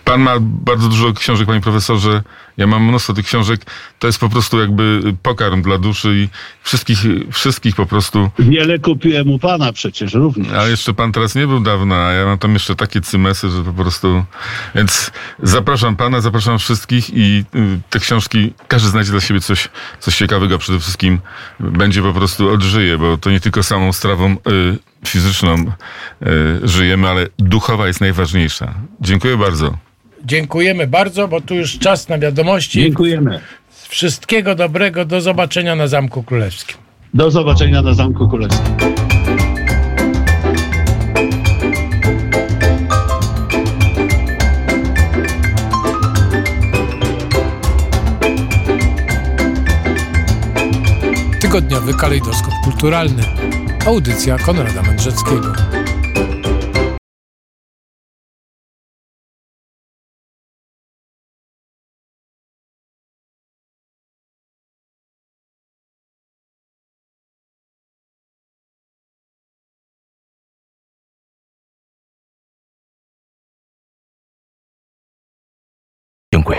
Pan ma bardzo dużo książek, panie profesorze. Ja mam mnóstwo tych książek. To jest po prostu jakby pokarm dla duszy i wszystkich, wszystkich po prostu. Wiele kupiłem u pana przecież również. A jeszcze pan teraz nie był dawno, a ja mam tam jeszcze takie cymesy, że po prostu... Więc zapraszam pana, zapraszam wszystkich i y, te książki, każdy znajdzie dla siebie coś, coś ciekawego. Przede wszystkim będzie po prostu odżyje, bo to nie tylko samą strawą y, fizyczną y, żyjemy, ale duchowa jest najważniejsza. Dziękuję bardzo. Dziękujemy bardzo, bo tu już czas na wiadomości. Dziękujemy. Wszystkiego dobrego, do zobaczenia na Zamku Królewskim. Do zobaczenia na Zamku Królewskim. Tygodniowy kalejdoskop kulturalny. Audycja Konrada Mędrzeckiego. 掌柜。